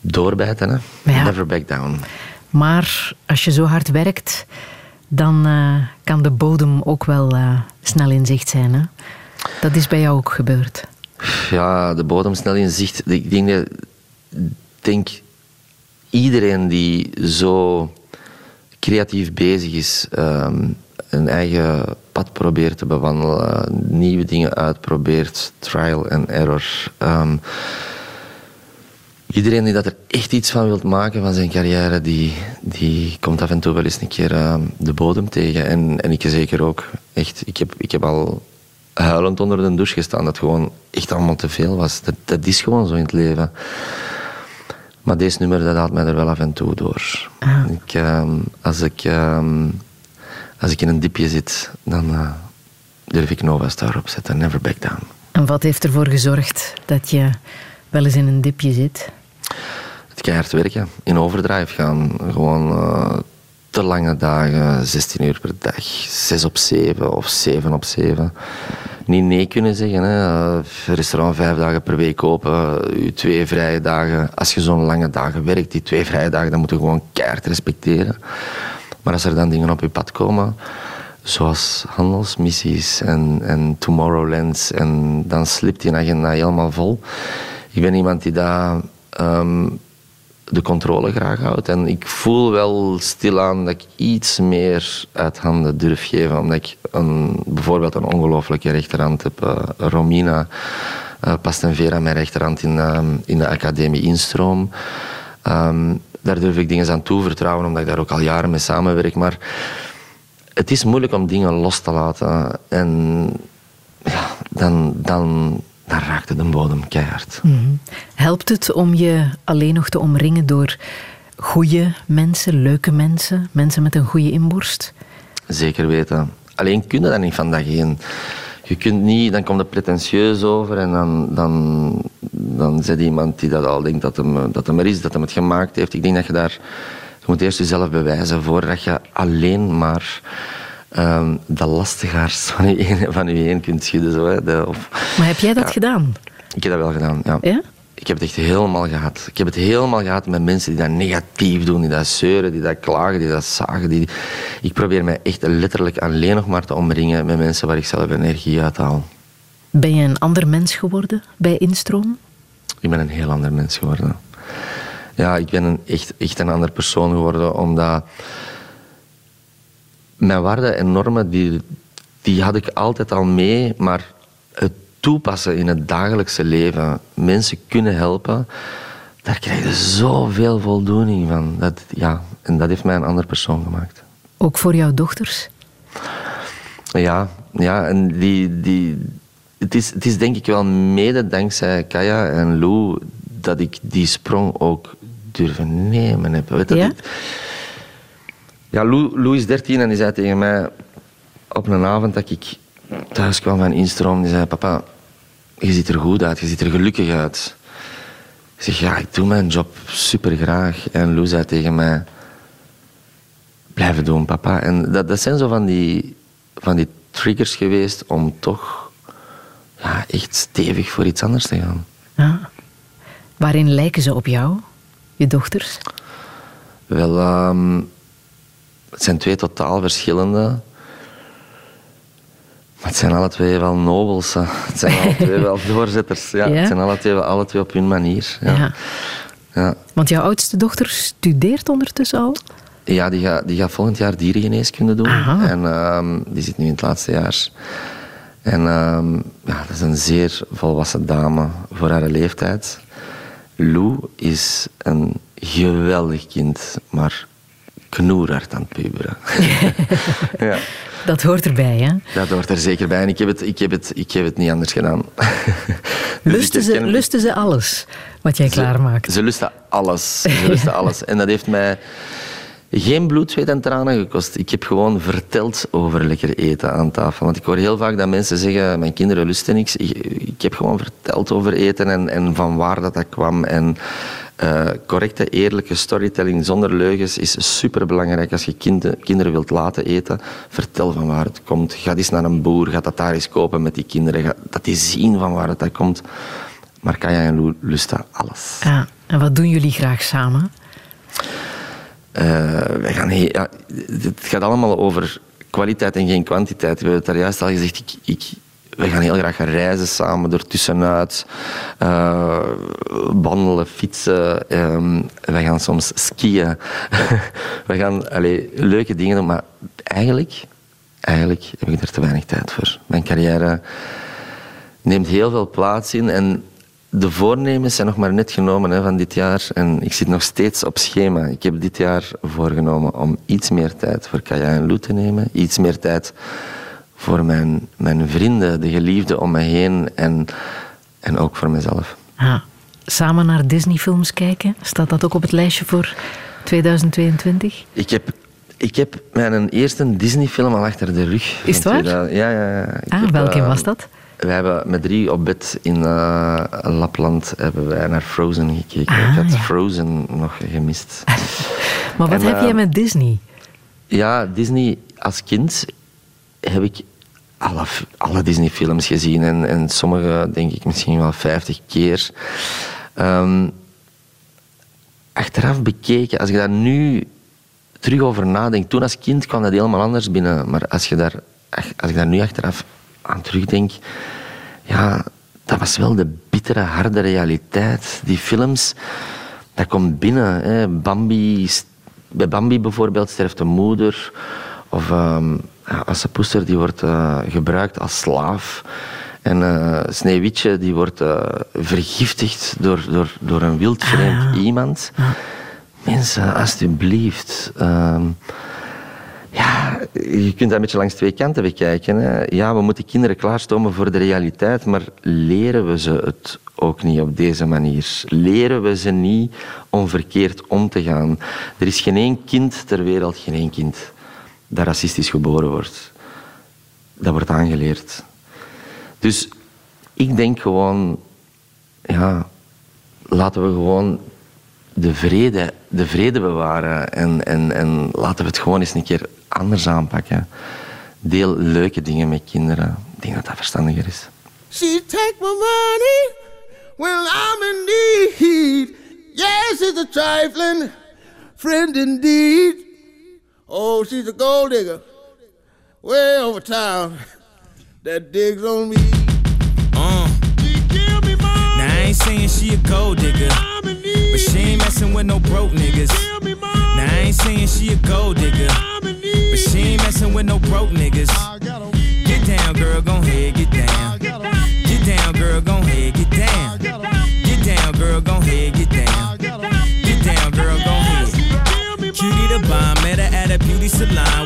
Doorbijten, hè. Ja. Never back down. Maar als je zo hard werkt, dan eh, kan de bodem ook wel eh, snel in zicht zijn, hè? Dat is bij jou ook gebeurd. Ja, de bodem snel in zicht. Ik denk, denk iedereen die zo creatief bezig is, ehm, een eigen pad probeert te bewandelen, nieuwe dingen uitprobeert, trial and error. ehm, iedereen die dat er echt iets van wilt maken van zijn carrière, die, die komt af en toe wel eens een keer ehm, de bodem tegen. En, en ik zeker ook. Echt, ik heb, ik heb al huilend onder de douche gestaan. Dat gewoon echt allemaal te veel was. Dat, dat is gewoon zo in het leven. Maar deze nummer dat haalt mij er wel af en toe door. Ik, ehm, als, ik, ehm, als ik in een diepje zit, dan eh, durf ik Nova Star opzetten. Never back down. En wat heeft ervoor gezorgd dat je wel eens in een dipje zit? Het keihard werken, in overdrive gaan. Gewoon eh, te lange dagen, 16 uur per dag, 6 op 7 of 7 op 7. Niet nee kunnen zeggen. Hè. Eh, restaurant vijf dagen per week open, je twee vrije dagen. Als je zo'n lange dagen werkt, die twee vrije dagen, dan moet je gewoon keihard respecteren. Maar als er dan dingen op je pad komen, zoals handelsmissies en, en Tomorrowlands, en dan slipt die agenda helemaal vol. Ik ben iemand die daar ehm, de controle graag houdt. En ik voel wel stilaan dat ik iets meer uit handen durf geven. Omdat ik een, bijvoorbeeld een ongelooflijke rechterhand heb. eh, Romina uh, Pastenvera, mijn rechterhand in, ehm, in de academie Instroom. Ehm, daar durf ik dingen aan toevertrouwen, omdat ik daar ook al jaren mee samenwerk. Maar het is moeilijk om dingen los te laten. En ja, dan, dan, dan raakt het de bodem keihard. Helpt het om je alleen nog te omringen door goede mensen, leuke mensen, mensen met een goede inborst? Zeker weten. Alleen kun je dat niet van dag één. Je kunt niet, dan komt het pretentieus over en dan, dan, dan zit iemand die dat al denkt dat hem, dat hem er is, dat hem het gemaakt heeft. Ik denk dat je daar, je moet eerst jezelf bewijzen voordat je alleen maar ehm, de lastigaars (laughs) van je, een, van je heen kunt schudden. Zo, hè. De, of, Maar heb jij dat Ja. gedaan? ik heb dat wel gedaan, ja. Ja? Ik heb het echt helemaal gehad. Ik heb het helemaal gehad met mensen die dat negatief doen, die dat zeuren, die dat klagen, die dat zagen. Die... Ik probeer mij echt letterlijk alleen nog maar te omringen met mensen waar ik zelf energie uit haal. Ben je een ander mens geworden bij instroom? Ik ben een heel ander mens geworden. Ja, ik ben een, echt, echt een ander persoon geworden, omdat mijn waarden en normen, die, die had ik altijd al mee, maar het toepassen in het dagelijkse leven, mensen kunnen helpen, daar krijg je zoveel voldoening van. Dat, ja, en dat heeft mij een ander persoon gemaakt. Ook voor jouw dochters? Ja, ja en die, die, het, is, het is denk ik wel mede dankzij Kaya en Lou dat ik die sprong ook durven nemen heb. Weet Ja? dit- ja, Lou, Lou is 13 en die zei tegen mij op een avond dat ik thuis kwam van instroom, die zei, papa, je ziet er goed uit, je ziet er gelukkig uit. Ik zeg, ja, ik doe mijn job super graag. En Lou zei tegen mij, blijven doen, papa. En dat, dat zijn zo van die, van die triggers geweest om toch ja, echt stevig voor iets anders te gaan. Ja. Waarin lijken ze op jou, je dochters? Wel, ehm, het zijn twee totaal verschillende. Maar het zijn alle twee wel nobels. hè. Het zijn alle twee wel (laughs) doorzetters. Ja. Ja? Het zijn alle twee, wel- alle twee op hun manier. Ja. Ja. Ja. Want jouw oudste dochter studeert ondertussen al? Ja, die gaat, die gaat volgend jaar dierengeneeskunde doen. Aha. En ehm, die zit nu in het laatste jaar. En ehm, ja, dat is een zeer volwassen dame voor haar leeftijd. Lou is een geweldig kind, maar knoerhard aan het puberen. (laughs) ja. Dat hoort erbij, hè? Dat hoort er zeker bij. En ik heb het, ik heb het, ik heb het niet anders gedaan. (laughs) Dus lusten, ze, herken... lusten ze alles wat jij klaarmaakt? Ze lusten alles. Ze lusten (laughs) alles. En dat heeft mij geen bloed, zweet en tranen gekost. Ik heb gewoon verteld over lekker eten aan tafel. Want ik hoor heel vaak dat mensen zeggen, mijn kinderen lusten niks. Ik, ik heb gewoon verteld over eten en, en van waar dat, dat kwam. En uh, correcte, eerlijke storytelling zonder leugens is superbelangrijk als je kind, kinderen wilt laten eten. Vertel van waar het komt. Ga eens naar een boer, ga dat daar eens kopen met die kinderen. Ga dat die zien van waar het dat komt. Maar Kaya en Lou lusten alles. Ja, en wat doen jullie graag samen? Uh, wij gaan ja, het gaat allemaal over kwaliteit en geen kwantiteit. We hebben het daar juist al gezegd. Ik, ik, we gaan heel graag reizen samen, ertussenuit. Uh, wandelen, fietsen. Uh, wij gaan soms skiën. (laughs) we gaan allee, leuke dingen doen, maar eigenlijk, eigenlijk heb ik er te weinig tijd voor. Mijn carrière neemt heel veel plaats in en de voornemens zijn nog maar net genomen hè, van dit jaar en ik zit nog steeds op schema. Ik heb dit jaar voorgenomen om iets meer tijd voor Kaya en Lou te nemen, iets meer tijd voor mijn, mijn vrienden, de geliefden om me heen en, en ook voor mezelf. Ah, samen naar Disney-films kijken, staat dat ook op het lijstje voor 2022? Ik heb ik heb mijn eerste Disney-film al achter de rug. Is het waar? Ja, ja, ja. Ik ah, welke was dat? We hebben met drie op bed in uh, Lapland hebben wij naar Frozen gekeken. Ah, ik had ja. Frozen nog gemist. (laughs) maar wat en, heb jij met Disney? Ja, Disney als kind heb ik alle, alle Disney-films gezien. En, en sommige denk ik misschien wel vijftig keer. Um, achteraf bekeken, als ik daar nu terug over nadenk. Toen als kind kwam dat helemaal anders binnen. Maar als, je daar, als ik daar nu achteraf aan terugdenk, ja, dat was wel de bittere, harde realiteit. Die films, dat komt binnen. Hè. Bambi, bij Bambi bijvoorbeeld sterft de moeder. Of um, Assepoester die wordt uh, gebruikt als slaaf. En uh, Sneeuwwitje die wordt uh, vergiftigd door, door, door een wildvreemd ah, iemand. Mensen, alsjeblieft. Uh, ja, je kunt dat een beetje langs twee kanten bekijken. Hè. Ja, we moeten kinderen klaarstomen voor de realiteit, maar leren we ze het ook niet op deze manier? Leren we ze niet om verkeerd om te gaan? Er is geen één kind ter wereld, geen één kind, dat racistisch geboren wordt. Dat wordt aangeleerd. Dus ik denk gewoon, ja, laten we gewoon de vrede, de vrede bewaren en, en, en laten we het gewoon eens een keer anders aanpakken. Deel leuke dingen met kinderen. Ik denk dat dat verstandiger is. She take my money when I'm in need. Yes, it's a trifling friend indeed. Oh, she's a gold digger. Way over town that digs on me. Uh. She me. Now I ain't saying she a gold digger. But she ain't messing with no broke niggas. Now I ain't saying she a gold digger. But she ain't messing with no broke niggas. Get down, girl, gon' head, get the line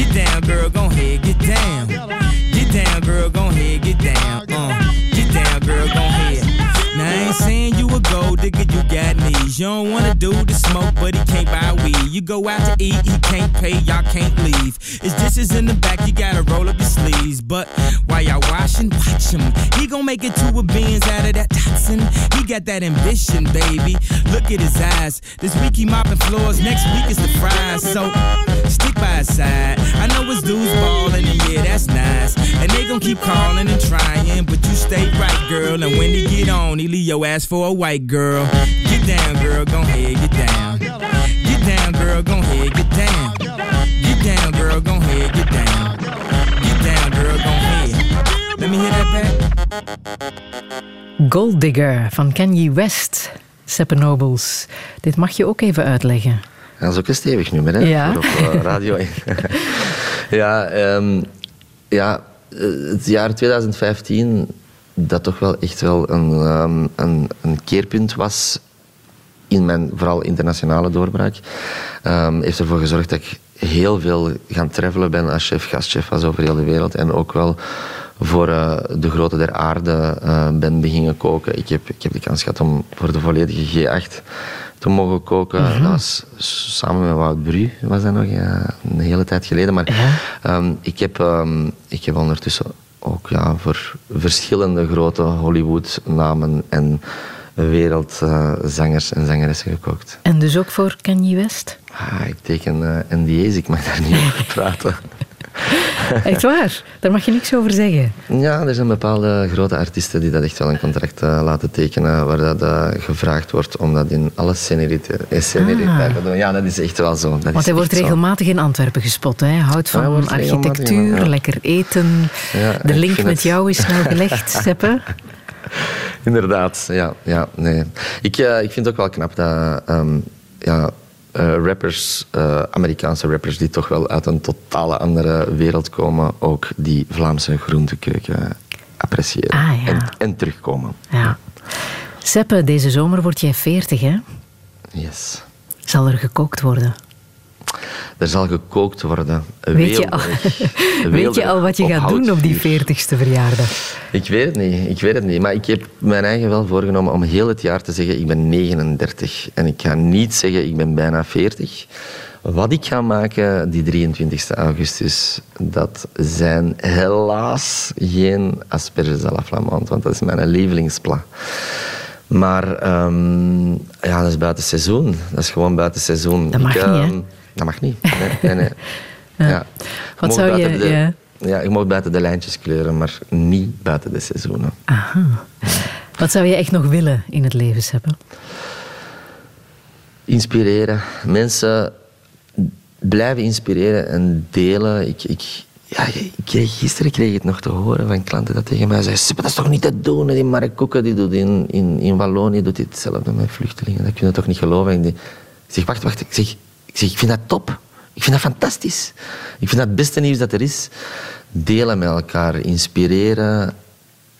down, girl, gon' head, get down. Get down, girl, gon' head, get down, You go out to eat, he can't pay, y'all can't leave. His dishes in the back, you gotta roll up your sleeves. But while y'all washing, watch him. He gon' make it to a beans out of that toxin. He got that ambition, baby. Look at his eyes. This week he mopping floors, next week is the fries. So stick by his side. I know his dudes ballin', and yeah, that's nice. And they gon' keep calling and trying, but you stay right, girl. And when he get on, he leave your ass for a white girl. Get down, girl, gon' head, get down. Get down. Get down, girl, gon' head, get down. Get down, girl, gon' head. Let me hear that back. Gold Digger van Kanye West. Seppe Nobles. Dit mag je ook even uitleggen. Dat is ook een stevig nummer, hè? Ja. Op eh, radio 1. (laughs) ja, ehm, ja, eh, het jaar 2015, dat toch wel echt wel een, ehm, een, een keerpunt was in mijn vooral internationale doorbraak, ehm, heeft ervoor gezorgd dat ik heel veel gaan travelen ben als chef, gastchef was over heel de wereld. En ook wel voor eh, de grote der aarde eh, ben beginnen koken. Ik heb, ik heb de kans gehad om voor de volledige G8 te mogen koken. Dat was s- samen met Wout Bru, was dat nog ja, een hele tijd geleden. Maar ehm, ik, heb, ehm, ik heb ondertussen ook ja, voor verschillende grote Hollywood-namen en wereldzangers en zangeressen gekookt. En dus ook voor Kanye West? Ah, ik teken eh, NDA's, ik mag daar niet (laughs) over praten. (laughs) Echt waar? Daar mag je niks over zeggen. Ja, er zijn bepaalde grote artiesten die dat echt wel een contract eh, laten tekenen, waar dat eh, gevraagd wordt om dat in alle eh, sceneriteiten te doen. Ja, dat is echt wel zo. Dat Want hij wordt zo. regelmatig in Antwerpen gespot. Hè? Hij houdt van architectuur, ja. lekker eten. Ja, de link met het- jou is snel gelegd, (laughs) Seppe. (laughs) Inderdaad, ja. ja nee. ik, eh, ik vind het ook wel knap dat ehm, ja, eh, rappers, eh, Amerikaanse rappers, die toch wel uit een totale andere wereld komen, ook die Vlaamse groentekeuken appreciëren Ah, ja. en, en terugkomen. Ja. Seppe, deze zomer word jij 40, hè? Yes. Zal er gekookt worden? Er zal gekookt worden. Weet je, al, (laughs) weet je al wat je gaat doen op die houtvuur. 40ste verjaardag? Ik weet het niet, ik weet het niet. Maar ik heb mijn eigen wel voorgenomen om heel het jaar te zeggen ik ben 39. En ik ga niet zeggen ik ben bijna 40. Wat ik ga maken die 23 augustus, dat zijn helaas geen asperges à la flamande, want dat is mijn lievelingspla. Maar ehm, ja, dat is buiten seizoen. Dat is gewoon buiten seizoen. Dat mag ik, niet, hè? Dat mag niet. Nee, nee. nee. (laughs) Ja. Wat zou je- de- ja. ja, je mag buiten de lijntjes kleuren, maar niet buiten de seizoenen. Wat zou je echt nog willen in het leven, Seppe? Inspireren. Mensen blijven inspireren en delen. Ik, ik, ja, ik kreeg, gisteren kreeg ik het nog te horen van klanten dat tegen mij zeiden... "Sippe, dat is toch niet te doen? Die Mark Koeken die doet in, in, in Wallonië doet hetzelfde met vluchtelingen. Dat kun je toch niet geloven? En die- ik zeg, wacht, wacht. Ik zeg, ik zeg, ik vind dat top. Ik vind dat fantastisch. Ik vind dat het beste nieuws dat er is. Delen met elkaar, inspireren,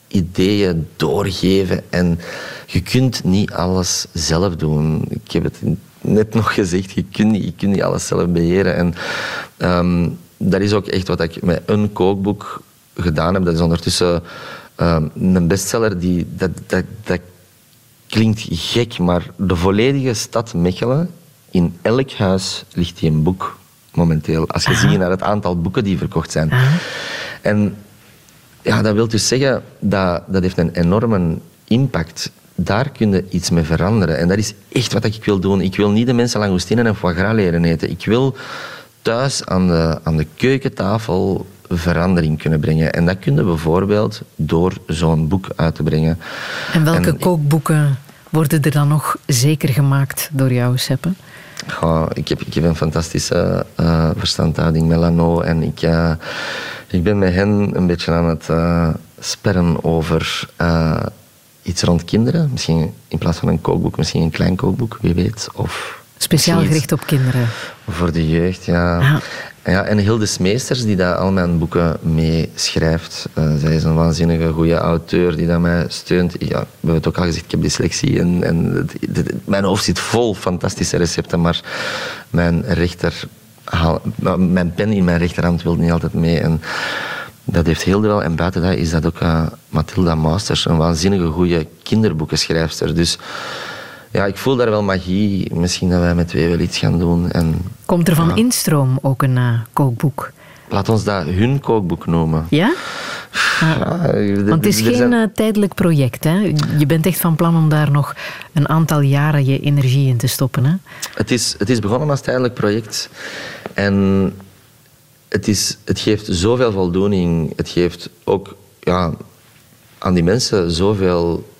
ideeën doorgeven. En je kunt niet alles zelf doen. Ik heb het net nog gezegd, je kunt niet, alles zelf beheren. En ehm, dat is ook echt wat ik met een kookboek gedaan heb. Dat is ondertussen ehm, een bestseller. Die, dat, dat, dat klinkt gek, maar de volledige stad Mechelen, in elk huis ligt die een boek momenteel. Als je ziet naar het aantal boeken die verkocht zijn. En ja, dat wil dus zeggen dat dat heeft een enorme impact. daar kun je iets mee veranderen. En dat is echt wat ik wil doen. Ik wil niet de mensen langoustinen en foie gras leren eten. Ik wil thuis aan de, aan de keukentafel verandering kunnen brengen. En dat kun je bijvoorbeeld door zo'n boek uit te brengen. En welke kookboeken worden er dan nog zeker gemaakt door jou, Seppe? Ik, heb, ik heb een fantastische uh, verstandhouding met Lano en ik, uh, ik ben met hen een beetje aan het uh, sperren over iets rond kinderen. Misschien in plaats van een kookboek, misschien een klein kookboek, wie weet. Of Speciaal gericht op kinderen. Voor de jeugd, ja. ja. Ja, en Hilde Smeesters, die daar al mijn boeken mee schrijft. Uh, zij is een waanzinnige goede auteur die dat mij steunt. Ja, we hebben het ook al gezegd, ik heb dyslexie. En, en mijn hoofd zit vol fantastische recepten, maar mijn rechter... Nou, mijn pen in mijn rechterhand wil niet altijd mee. En dat heeft Hilde wel. En buiten dat is dat ook uh, Mathilda Masters, een waanzinnige goede kinderboekenschrijfster. Dus ja, ik voel daar wel magie. Misschien dat wij met twee wel iets gaan doen. En, Komt er van Instroom ook een uh, kookboek? Laat ons dat hun kookboek noemen. Ja? ja Want het is geen uh, tijdelijk project. Hè? Je bent echt van plan om daar nog een aantal jaren je energie in te stoppen. Hè? Het, is, het is begonnen als tijdelijk project. En het, is, het geeft zoveel voldoening. Het geeft ook ja, aan die mensen zoveel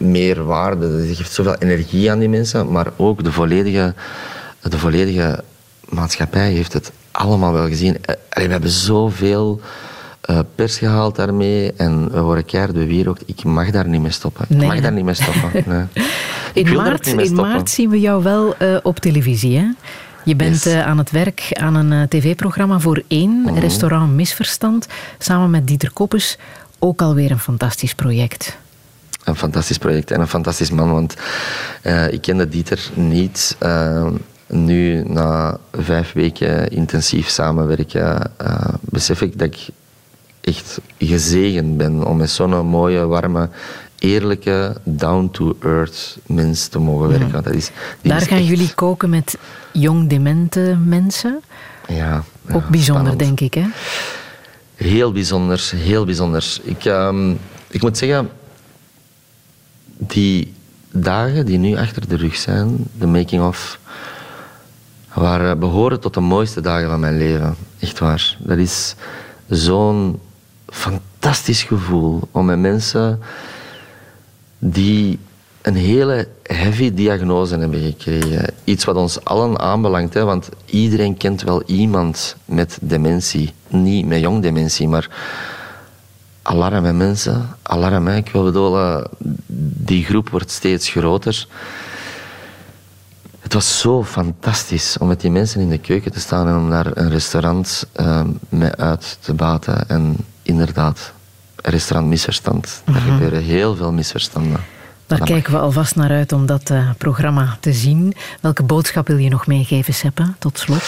meer waarde. Het geeft zoveel energie aan die mensen, maar ook de volledige, de volledige maatschappij heeft het allemaal wel gezien. Eh, we hebben zoveel uh, pers gehaald daarmee en we horen keihard bewierookt. Ik mag daar niet mee stoppen. Ik mag daar niet mee stoppen. (laughs) Nee. In, maart, in maart zien we jou wel uh, op televisie, hè? Je bent yes. aan het werk aan een tv-programma voor één, mm -hmm. restaurant Misverstand, samen met Dieter Koppes. Ook alweer een fantastisch project een fantastisch project en een fantastisch man. Want uh, ik kende Dieter niet. Uh, nu, na vijf weken intensief samenwerken, uh, besef ik dat ik echt gezegend ben om met zo'n mooie, warme, eerlijke, down-to-earth mens te mogen werken. Ja. Dat is, Daar gaan jullie koken met jong demente mensen. Ja. Ook bijzonder, spannend. denk ik, hè? Heel bijzonder, heel bijzonder. Ik, um, ik moet zeggen, die dagen die nu achter de rug zijn, de making-of, waren behoren tot de mooiste dagen van mijn leven. Echt waar. Dat is zo'n fantastisch gevoel om met mensen die een hele heavy diagnose hebben gekregen. Iets wat ons allen aanbelangt, hè, want iedereen kent wel iemand met dementie. Niet met jong dementie, maar alarm met mensen. Alarm, hè. ik wil bedoelen, die groep wordt steeds groter. Het was zo fantastisch om met die mensen in de keuken te staan en om naar een restaurant uh, mee uit te baten. En inderdaad, een restaurant misverstand. Er Mhm. gebeuren heel veel misverstanden. Daar Dat kijken we alvast naar uit om dat uh, programma te zien. Welke boodschap wil je nog meegeven, Seppe, tot slot?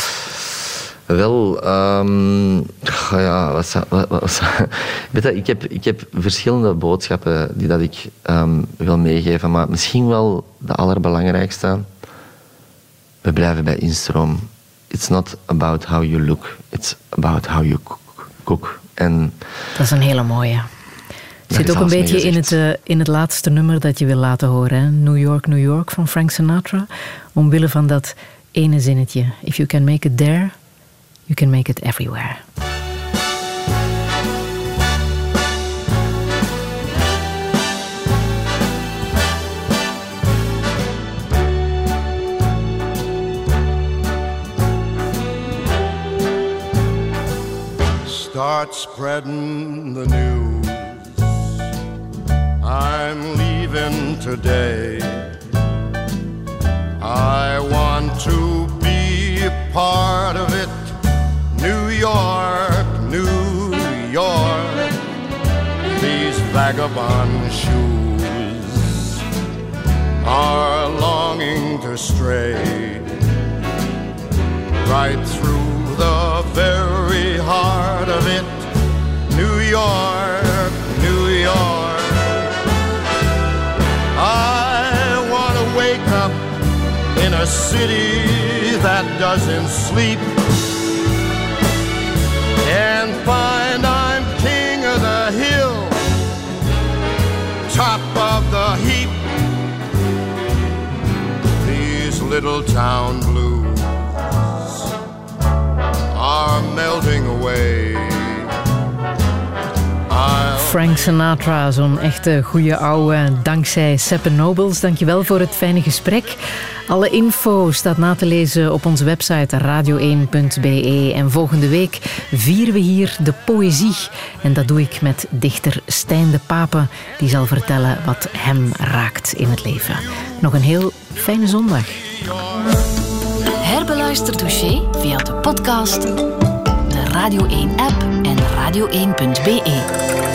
Wel, um, ja, wat, wat, wat, zou- (laughs) weet je, ik, heb, ik heb verschillende boodschappen die dat ik um, wil meegeven, maar misschien wel de allerbelangrijkste. We blijven bij instroom. It's not about how you look, it's about how you cook. En Dat is een hele mooie. Zit ook een beetje in het, uh, in het laatste nummer dat je wil laten horen. Hè? New York, New York van Frank Sinatra. Omwille van dat ene zinnetje. If you can make it there, you can make it everywhere. Start spreading the news. I'm leaving today. I want to be a part of it. New York, New York. These vagabond shoes are longing to stray right through the very heart of it. New York, New York. I want to wake up in a city that doesn't sleep and find I'm king of the hill, top of the heap. These little town blues are melting away. Frank Sinatra, zo'n echte goede ouwe. Dankzij Seppe Nobles. Dankjewel voor het fijne gesprek. Alle info staat na te lezen op onze website radio1.be. En volgende week vieren we hier de poëzie. En dat doe ik met dichter Stijn de Pape. Die zal vertellen wat hem raakt in het leven. Nog een heel fijne zondag. Herbeluister Douché via de podcast, de Radio 1-app en radio1.be.